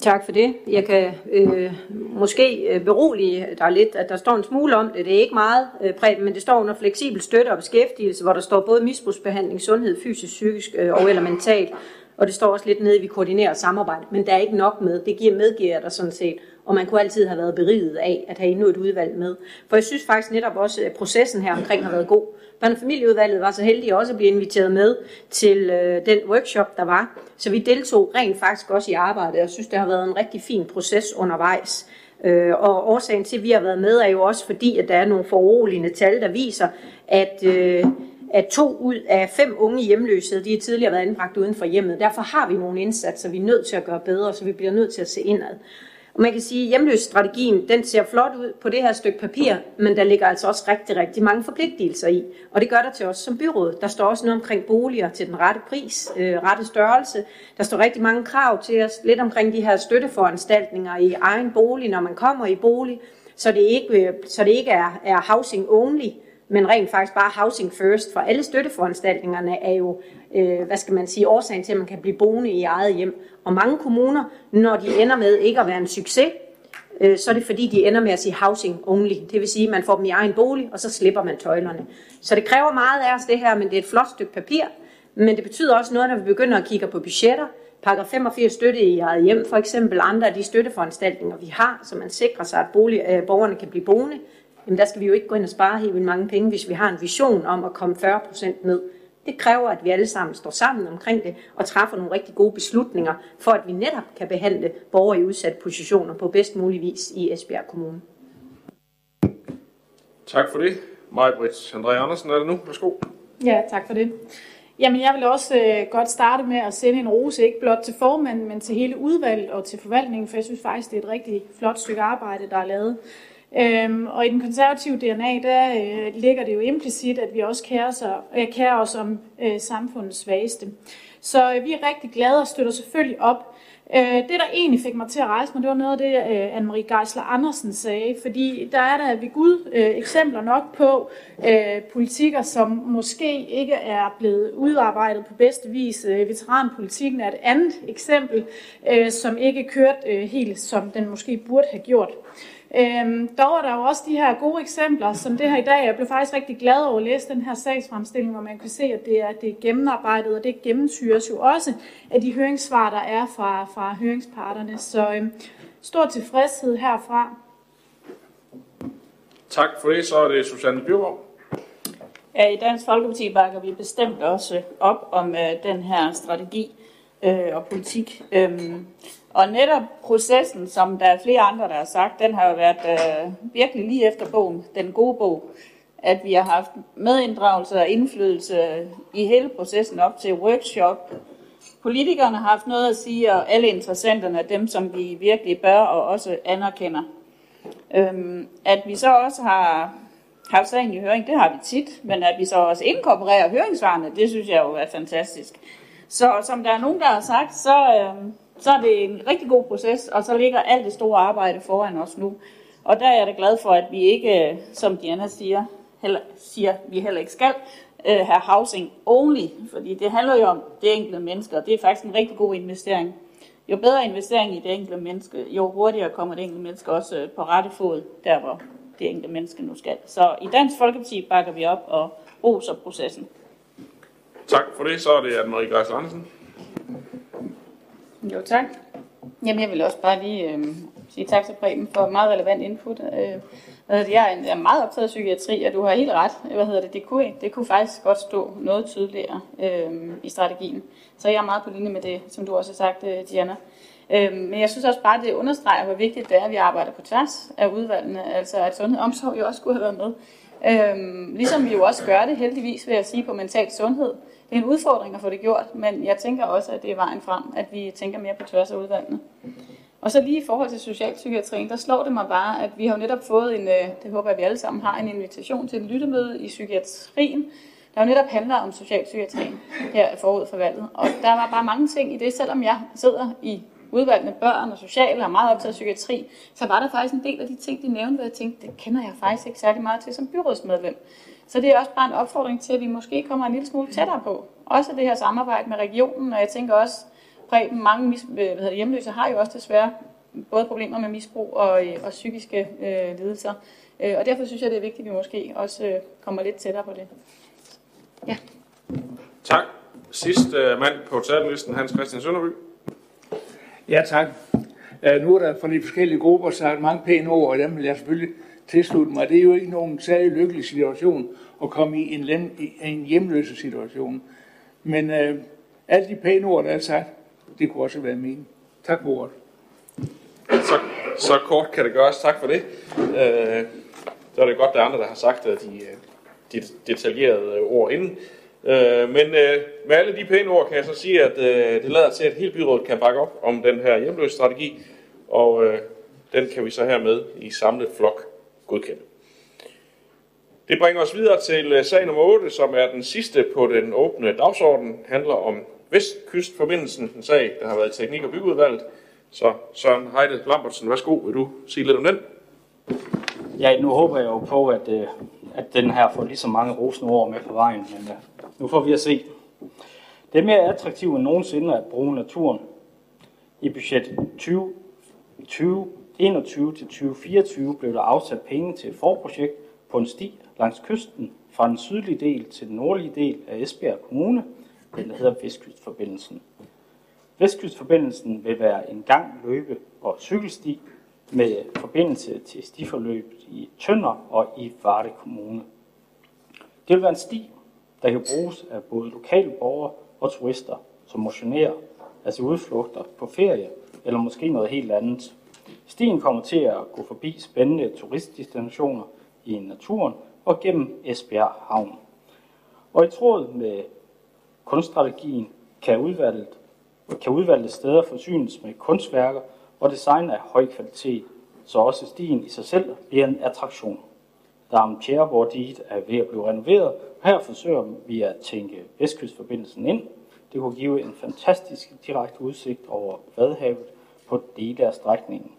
Tak for det. Jeg kan øh, måske øh, berolige dig lidt, at der står en smule om det. Det er ikke meget, øh, men det står under fleksibel støtte og beskæftigelse, hvor der står både misbrugsbehandling, sundhed, fysisk, psykisk øh, og eller mentalt. Og det står også lidt nede, at vi koordinerer samarbejde, men der er ikke nok med. Det giver medgiver der sådan set. Og man kunne altid have været beriget af at have endnu et udvalg med. For jeg synes faktisk netop også, at processen her omkring har været god. Børne- og familieudvalget var så heldige også at blive inviteret med til øh, den workshop, der var. Så vi deltog rent faktisk også i arbejdet, og synes, det har været en rigtig fin proces undervejs. Øh, og årsagen til, at vi har været med, er jo også fordi, at der er nogle foruroligende tal, der viser, at, øh, at to ud af fem unge hjemløse, de har tidligere været anbragt uden for hjemmet. Derfor har vi nogle indsatser, vi er nødt til at gøre bedre, så vi bliver nødt til at se indad. Og man kan sige, at hjemløsstrategien, den ser flot ud på det her stykke papir, men der ligger altså også rigtig, rigtig mange forpligtelser i. Og det gør der til os som byråd. Der står også noget omkring boliger til den rette pris, øh, rette størrelse. Der står rigtig mange krav til os, lidt omkring de her støtteforanstaltninger i egen bolig, når man kommer i bolig, så det ikke, øh, så det ikke er, er housing only, men rent faktisk bare housing first, for alle støtteforanstaltningerne er jo, øh, hvad skal man sige, årsagen til, at man kan blive boende i eget hjem. Og mange kommuner, når de ender med ikke at være en succes, øh, så er det fordi, de ender med at sige housing only. Det vil sige, at man får dem i egen bolig, og så slipper man tøjlerne. Så det kræver meget af os det her, men det er et flot stykke papir. Men det betyder også noget, når vi begynder at kigge på budgetter. Paragraf 85 støtte i eget hjem, for eksempel andre af de støtteforanstaltninger, vi har, så man sikrer sig, at bolig, øh, borgerne kan blive boende jamen der skal vi jo ikke gå ind og spare helt vildt mange penge, hvis vi har en vision om at komme 40% ned. Det kræver, at vi alle sammen står sammen omkring det og træffer nogle rigtig gode beslutninger, for at vi netop kan behandle borgere i udsatte positioner på bedst mulig vis i Esbjerg Kommune. Tak for det. Maj-Britt André Andersen er det nu. Værsgo. Ja, tak for det. Jamen, jeg vil også øh, godt starte med at sende en rose, ikke blot til formanden, men til hele udvalget og til forvaltningen, for jeg synes faktisk, det er et rigtig flot stykke arbejde, der er lavet. Øhm, og i den konservative DNA, der øh, ligger det jo implicit, at vi også kærer, sig, øh, kærer os om øh, samfundets svageste. Så øh, vi er rigtig glade og støtter selvfølgelig op. Øh, det, der egentlig fik mig til at rejse mig, det var noget af det, øh, Anne-Marie Geisler Andersen sagde, fordi der er der ved Gud øh, eksempler nok på øh, politikker, som måske ikke er blevet udarbejdet på bedste vis. Øh, veteranpolitikken er et andet eksempel, øh, som ikke kørt øh, helt, som den måske burde have gjort. Øhm, dog er der jo også de her gode eksempler, som det her i dag. Jeg blev faktisk rigtig glad over at læse den her sagsfremstilling, hvor man kan se, at det er, det er gennemarbejdet, og det gennemsyres jo også af de høringssvar, der er fra, fra høringsparterne. Så øhm, stor tilfredshed herfra. Tak for det. Så er det Susanne Bjørgaard. Ja, i Dansk Folkeparti bakker vi bestemt også op om øh, den her strategi øh, og politik. Øhm, og netop processen, som der er flere andre, der har sagt, den har jo været øh, virkelig lige efter bogen, den gode bog, at vi har haft medinddragelse og indflydelse i hele processen op til workshop. Politikerne har haft noget at sige, og alle interessenterne, dem som vi virkelig bør og også anerkender. Øhm, at vi så også har haft sagen i høring, det har vi tit, men at vi så også inkorporerer høringssvarene, det synes jeg jo er fantastisk. Så som der er nogen, der har sagt, så, øh, så er det en rigtig god proces, og så ligger alt det store arbejde foran os nu. Og der er jeg da glad for, at vi ikke, øh, som Diana siger, heller, siger vi heller ikke skal, øh, have housing only, fordi det handler jo om det enkelte menneske, og det er faktisk en rigtig god investering. Jo bedre investering i det enkelte menneske, jo hurtigere kommer det enkelte menneske også øh, på rette fod, der hvor det enkelte menneske nu skal. Så i Dansk Folkeparti bakker vi op og roser processen. Tak for det. Så er det Anne-Marie Græs Andersen. Jo, tak. Jamen, jeg vil også bare lige øh, sige tak til Preben for meget relevant input. Øh, hvad det, jeg, er, meget optaget af psykiatri, og du har helt ret. Hvad hedder det, det, kunne, det kunne faktisk godt stå noget tydeligere øh, i strategien. Så jeg er meget på linje med det, som du også har sagt, øh, Diana. Øh, men jeg synes også bare, det understreger, hvor vigtigt det er, at vi arbejder på tværs af udvalgene. Altså, at sundhed og omsorg jo også skulle have været med. Øh, ligesom vi jo også gør det, heldigvis, vil jeg sige på mental sundhed. Det er en udfordring at få det gjort, men jeg tænker også, at det er vejen frem, at vi tænker mere på tværs af udvalgene. Og så lige i forhold til socialpsykiatrien, der slår det mig bare, at vi har jo netop fået en, øh, det håber jeg, vi alle sammen har, en invitation til et lyttemøde i psykiatrien, der jo netop handler om socialpsykiatrien her forud for valget. Og der var bare mange ting i det, selvom jeg sidder i udvalgene børn og sociale og meget optaget af psykiatri, så var der faktisk en del af de ting, de nævnte, hvor jeg tænkte, det kender jeg faktisk ikke særlig meget til som byrådsmedlem. Så det er også bare en opfordring til, at vi måske kommer en lille smule tættere på. Også det her samarbejde med regionen, og jeg tænker også, Preben, mange mis- hvad hedder det, hjemløse har jo også desværre både problemer med misbrug og, øh, og psykiske øh, lidelser. Øh, og derfor synes jeg, det er vigtigt, at vi måske også øh, kommer lidt tættere på det. Ja. Tak. Sidste øh, mand på talerlisten, Hans Christian Sønderby. Ja, tak. Uh, nu er der fra de forskellige grupper sagt mange pæne ord, og dem vil jeg selvfølgelig tilslutte mig. Det er jo ikke nogen særlig lykkelig situation at komme i en, land, i en hjemløse situation. Men øh, alle de pæne ord, der er sagt, det kunne også være meningen. Tak for ordet. Så, så kort kan det gøres. Tak for det. Øh, så er det godt, der er andre, der har sagt øh, de, øh, de detaljerede øh, ord inden. Øh, men øh, med alle de pæne ord kan jeg så sige, at øh, det lader til, at hele byrådet kan bakke op om den her hjemløse strategi, og øh, den kan vi så hermed i samlet flok godkende. Det bringer os videre til øh, sag nummer 8, som er den sidste på den åbne dagsorden. handler om Vestkystforbindelsen, en sag, der har været teknik- og byggeudvalget. Så Søren Heide Lambertsen, værsgo, vil du sige lidt om den? Ja, nu håber jeg jo på, at, øh, at den her får lige så mange rosende ord med på vejen, men øh, nu får vi at se. Det er mere attraktivt end nogensinde at bruge naturen. I budget 2021 til 2024 blev der afsat penge til et forprojekt på en sti langs kysten fra den sydlige del til den nordlige del af Esbjerg Kommune, den der hedder Vestkystforbindelsen. Vestkystforbindelsen vil være en gang, løbe og cykelsti med forbindelse til stiforløbet i Tønder og i Varde Kommune. Det vil være en sti, der kan bruges af både lokale borgere og turister, som motionerer, altså udflugter på ferie eller måske noget helt andet. Stien kommer til at gå forbi spændende turistdestinationer i naturen og gennem Esbjerg Havn. Og i tråd med kunststrategien kan udvalget, kan udvalgte steder forsynes med kunstværker og design af høj kvalitet, så også stien i sig selv bliver en attraktion. Darmtjærbordiet er ved at blive renoveret, og her forsøger vi at tænke Vestkystforbindelsen ind. Det kunne give en fantastisk direkte udsigt over Vadehavet på dele af strækningen.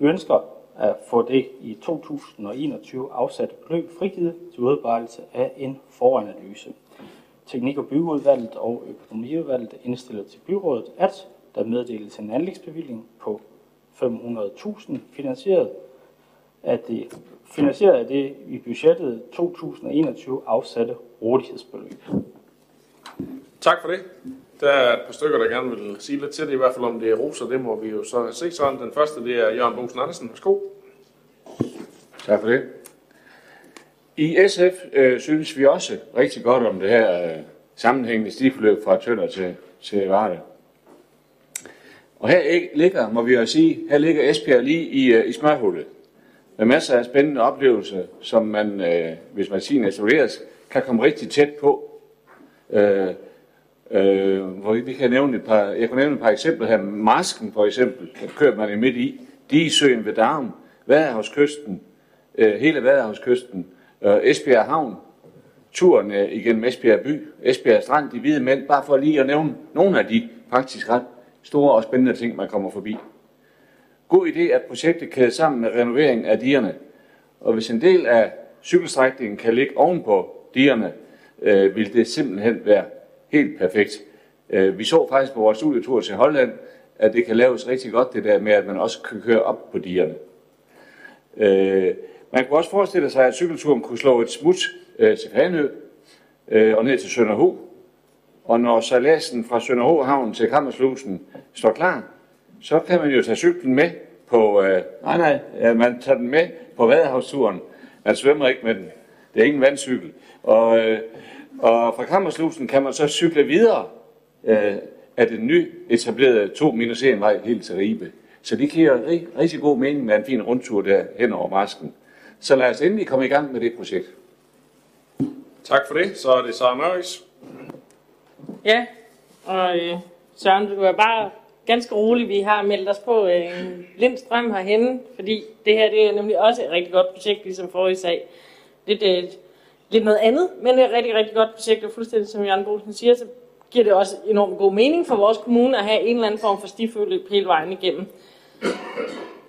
Vi ønsker at få det i 2021 afsat beløb frigivet til udarbejdelse af en foranalyse. Teknik- og byggeudvalget og økonomiudvalget indstiller til byrådet, at der meddeles en anlægsbevilling på 500.000 finansieret af det, finansieret af det i budgettet 2021 afsatte rådighedsbeløb. Tak for det. Der er et par stykker, der gerne vil sige lidt til det, i hvert fald om det er roser, det må vi jo så se sådan. Den første, det er Jørgen Bosen Andersen. Værsgo. Tak for det. I SF øh, synes vi også rigtig godt om det her øh, sammenhængende stiforløb fra Tønder til, til Varde. Og her ligger, må vi jo sige, her ligger Esbjerg lige i, øh, i smørhullet. Med masser af spændende oplevelser, som man, øh, hvis man siger kan komme rigtig tæt på. Øh, øh, hvor vi kan nævne et par, jeg kan nævne et par eksempler her. Masken for eksempel, kører man i midt i. Digesøen ved Darm, Vadehavskysten, øh, hele Vadehavskysten, øh, Esbjerg Havn, turen øh, igennem Esbjerg by, Esbjerg Strand, de hvide mænd, bare for lige at nævne nogle af de faktisk ret store og spændende ting, man kommer forbi. God idé, at projektet kædes sammen med renovering af dierne. Og hvis en del af cykelstrækningen kan ligge ovenpå dierne, øh, vil det simpelthen være helt perfekt. Øh, vi så faktisk på vores studietur til Holland, at det kan laves rigtig godt, det der med, at man også kan køre op på dierne. Øh, man kunne også forestille sig, at cykelturen kunne slå et smut øh, til Fanø og ned til Sønderho. Og når sejladsen fra Sønderho Havn til Kammerslusen står klar, så kan man jo tage cyklen med på... Øh, nej, nej, ja, man tager den med på Vadehavsturen. Man svømmer ikke med den. Det er ingen vandcykel. Og, øh, og fra Kammerslusen kan man så cykle videre øh, af den ny etablerede 2 minus 1 vej helt til Ribe. Så det giver rigtig, rigtig god mening med en fin rundtur der hen over masken. Så lad os endelig komme i gang med det projekt. Tak for det. Så er det Sara Mørks. Ja, og øh, Søren, du er bare ganske rolig. Vi har meldt os på øh, en blind strøm herhenne, fordi det her det er nemlig også et rigtig godt projekt, ligesom forrige sag. Lidt, øh, lidt noget andet, men et rigtig, rigtig godt projekt, og fuldstændig som Jan Bolsen siger, så giver det også enormt god mening for vores kommune at have en eller anden form for stifølge hele vejen igennem.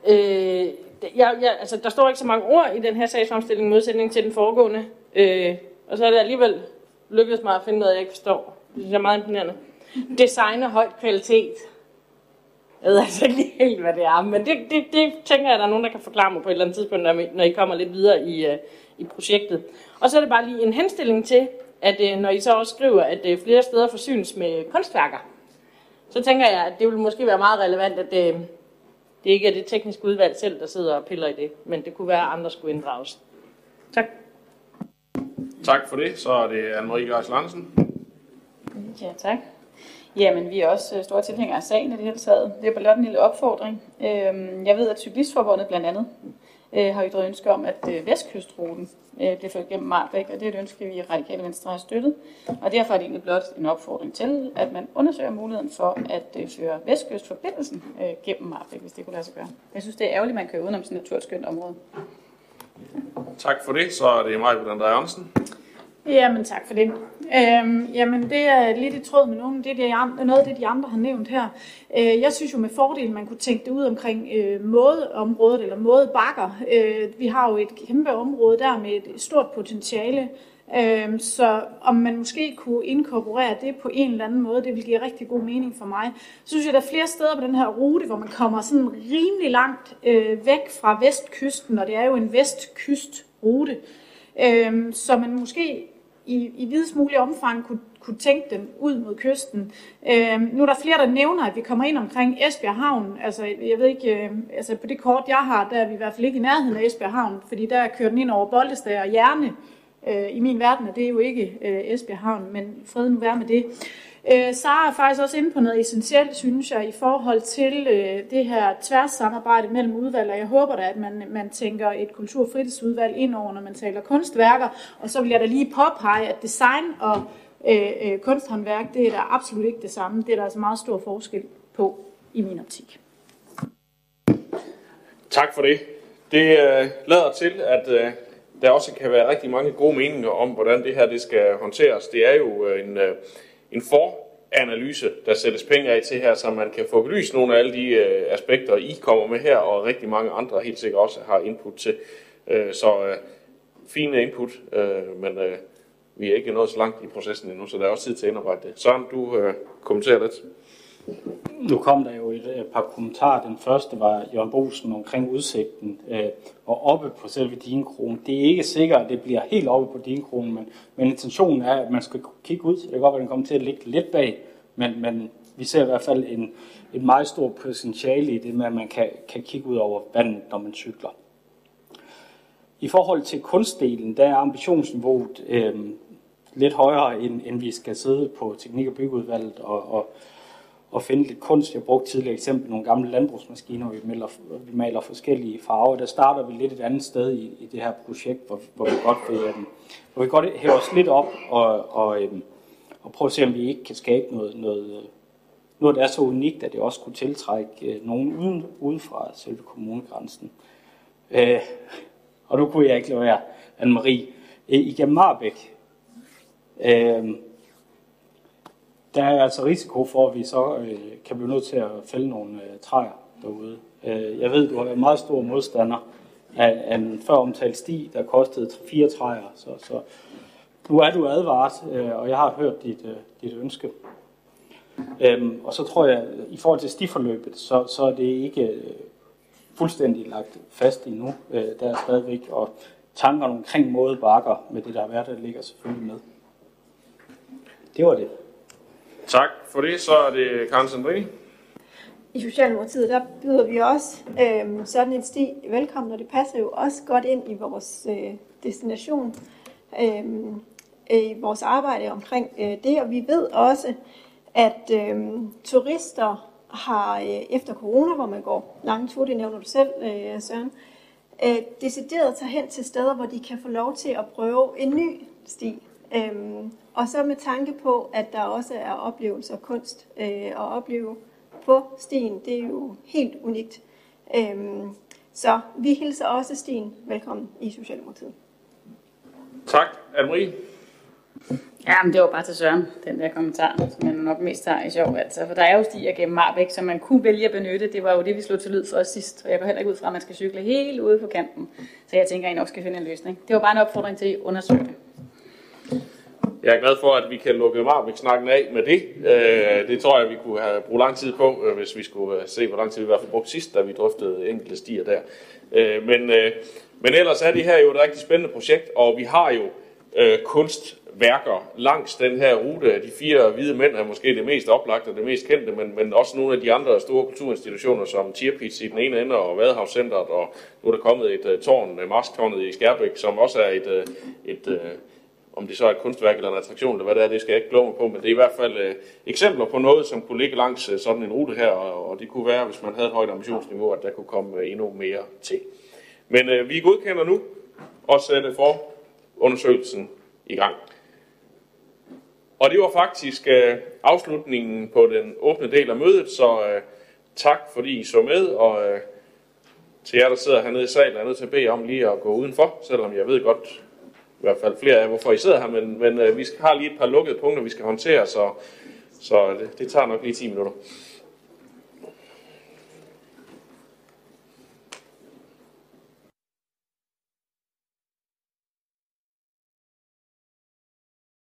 Øh, jeg, jeg, altså, der står ikke så mange ord i den her sagsfremstilling i modsætning til den foregående, øh, og så er det alligevel lykkedes mig at finde noget, jeg ikke forstår. Det synes jeg er meget imponerende. Design af høj kvalitet. Jeg ved altså ikke helt, hvad det er, men det, det, det tænker jeg, at der er nogen, der kan forklare mig på et eller andet tidspunkt, når I kommer lidt videre i, øh, i projektet. Og så er det bare lige en henstilling til, at uh, når I så også skriver, at uh, flere steder forsynes med kunstværker, så tænker jeg, at det vil måske være meget relevant, at uh, det ikke er det tekniske udvalg selv, der sidder og piller i det, men det kunne være, at andre skulle inddrages. Tak. Tak for det. Så er det Anne-Marie Geis Larsen. Ja, tak. Jamen, vi er også øh, store tilhængere af sagen i det hele taget. Det er blot en lille opfordring. Øhm, jeg ved, at Cyklistforbundet blandt andet øh, har ytret ønske om, at øh, Vestkystruten øh, bliver ført gennem Marbæk, og det er et ønske, vi i Radikale Venstre har støttet. Og derfor er det egentlig blot en opfordring til, at man undersøger muligheden for at øh, føre Vestkystforbindelsen øh, gennem Marbæk, hvis det kunne lade sig gøre. Jeg synes, det er ærgerligt, at man kører udenom sådan et naturskønt område. Tak for det. Så er det mig, André Jørgensen. Jamen tak for det. Øhm, jamen det er lidt i tråd med nogen, det er de noget af det, de andre har nævnt her. Øh, jeg synes jo med fordel, man kunne tænke det ud omkring øh, mådeområdet eller mådebakker. Øh, vi har jo et kæmpe område der med et stort potentiale. Øh, så om man måske kunne inkorporere det på en eller anden måde, det vil give rigtig god mening for mig. Så synes jeg, der er flere steder på den her rute, hvor man kommer sådan rimelig langt øh, væk fra vestkysten, og det er jo en vestkystrute. Øh, så man måske i, i videst mulig omfang kunne, kunne tænke den ud mod kysten. Øh, nu er der flere, der nævner, at vi kommer ind omkring Esbjerg Havn. Altså, jeg ved ikke, øh, altså på det kort, jeg har, der er vi i hvert fald ikke i nærheden af Esbjerg Havn, fordi der kører den ind over Boldestad og Hjerne. Øh, I min verden er det jo ikke øh, Esbjerg Havn, men fred nu være med det. Øh, Sara er faktisk også inde på noget essentielt, synes jeg, i forhold til øh, det her tværssamarbejde mellem udvalg, og jeg håber da, at man, man tænker et kulturfritidsudvalg ind over, når man taler kunstværker, og så vil jeg da lige påpege, at design og øh, øh, kunsthåndværk, det er da absolut ikke det samme. Det er der altså meget stor forskel på i min optik. Tak for det. Det øh, lader til, at øh, der også kan være rigtig mange gode meninger om, hvordan det her det skal håndteres. Det er jo øh, en... Øh, en foranalyse, der sættes penge af til her, så man kan få belyst nogle af alle de øh, aspekter, I kommer med her, og rigtig mange andre helt sikkert også har input til. Øh, så øh, fine input, øh, men øh, vi er ikke nået så langt i processen endnu, så der er også tid til at indarbejde det. Søren, du øh, kommenterer lidt. Nu kom der jo et, et par kommentarer. Den første var Jørgen Bosen omkring udsigten øh, og oppe på selve din krone. Det er ikke sikkert, at det bliver helt oppe på din krone, men, men intentionen er, at man skal kigge ud. Det kan godt være, at den kommer til at ligge lidt bag, men, men vi ser i hvert fald en, et meget stort potentiale i det med, at man kan, kan kigge ud over vandet, når man cykler. I forhold til kunstdelen, der er ambitionsniveauet øh, lidt højere, end, end vi skal sidde på teknik- og byggeudvalget og, og at finde lidt kunst. Jeg brugte tidligere eksempel nogle gamle landbrugsmaskiner, hvor vi maler, vi maler forskellige farver. Der starter vi lidt et andet sted i, i det her projekt, hvor, hvor vi godt vil, um, hvor vi godt hæver os lidt op og, og, øhm, og prøve at se, om vi ikke kan skabe noget, noget, øh, noget, der er så unikt, at det også kunne tiltrække øh, nogen uden, uden fra selve kommunegrænsen. Øh, og nu kunne jeg ikke lade være, Anne-Marie, øh, i Marbæk. øh, der er altså risiko for, at vi så øh, kan blive nødt til at fælde nogle øh, træer derude. Øh, jeg ved, du har været meget stor modstander af, af en før omtalt sti, der kostede fire træer. Så, så nu er du advaret, øh, og jeg har hørt dit, øh, dit ønske. Øhm, og så tror jeg, i forhold til stiforløbet, så, så er det ikke øh, fuldstændig lagt fast endnu. Øh, der er stadigvæk, og tankerne omkring måde bakker med det, der har været, der ligger selvfølgelig med. Det var det. Tak for det. Så er det Karen Sandrini. I Socialdemokratiet, der byder vi også øh, sådan en sti velkommen, og det passer jo også godt ind i vores øh, destination, øh, i vores arbejde omkring øh, det, og vi ved også, at øh, turister har øh, efter corona, hvor man går lange ture, det nævner du selv, øh, Søren, øh, decideret tager hen til steder, hvor de kan få lov til at prøve en ny sti. Øhm, og så med tanke på, at der også er oplevelser og kunst øh, at opleve på stien, det er jo helt unikt. Øhm, så vi hilser også stien velkommen i Socialdemokratiet. Tak, Anne-Marie. Ja, men det var bare til Søren, den der kommentar, som jeg nok mest tager i sjov. Altså, for der er jo stier gennem Marbæk, som man kunne vælge at benytte. Det var jo det, vi slog til lyd for os sidst. Og jeg går heller ikke ud fra, at man skal cykle helt ude på kanten. Så jeg tænker, at I nok skal finde en løsning. Det var bare en opfordring til at undersøge det. Jeg er glad for, at vi kan lukke med snakken af med det. Øh, det tror jeg, vi kunne have brugt lang tid på, øh, hvis vi skulle øh, se, hvor lang tid vi i hvert fald brugte sidst, da vi drøftede enkelte stier der. Men, men ellers er det her jo et rigtig spændende projekt, og vi har jo kunstværker langs den her rute. De fire hvide mænd er måske det mest oplagte og det mest kendte, men, men også nogle af de andre store kulturinstitutioner, som Tierpitz i den ene ende og Vadehavscenteret, og nu er der kommet et tårn, Masktårnet i Skærbæk, som også er et, et, et om det så er et kunstværk eller en attraktion, eller hvad det er, det skal jeg ikke glemme på, men det er i hvert fald øh, eksempler på noget, som kunne ligge langs øh, sådan en rute her, og, og det kunne være, hvis man havde et højt ambitionsniveau, at der kunne komme øh, endnu mere til. Men øh, vi godkender nu og sætte for undersøgelsen i gang. Og det var faktisk øh, afslutningen på den åbne del af mødet, så øh, tak fordi I så med, og øh, til jer, der sidder hernede i salen, er nødt til at bede om lige at gå udenfor, selvom jeg ved godt, i hvert fald flere af hvorfor I sidder her, men, men øh, vi har lige et par lukkede punkter, vi skal håndtere, så, så det, det tager nok lige 10 minutter.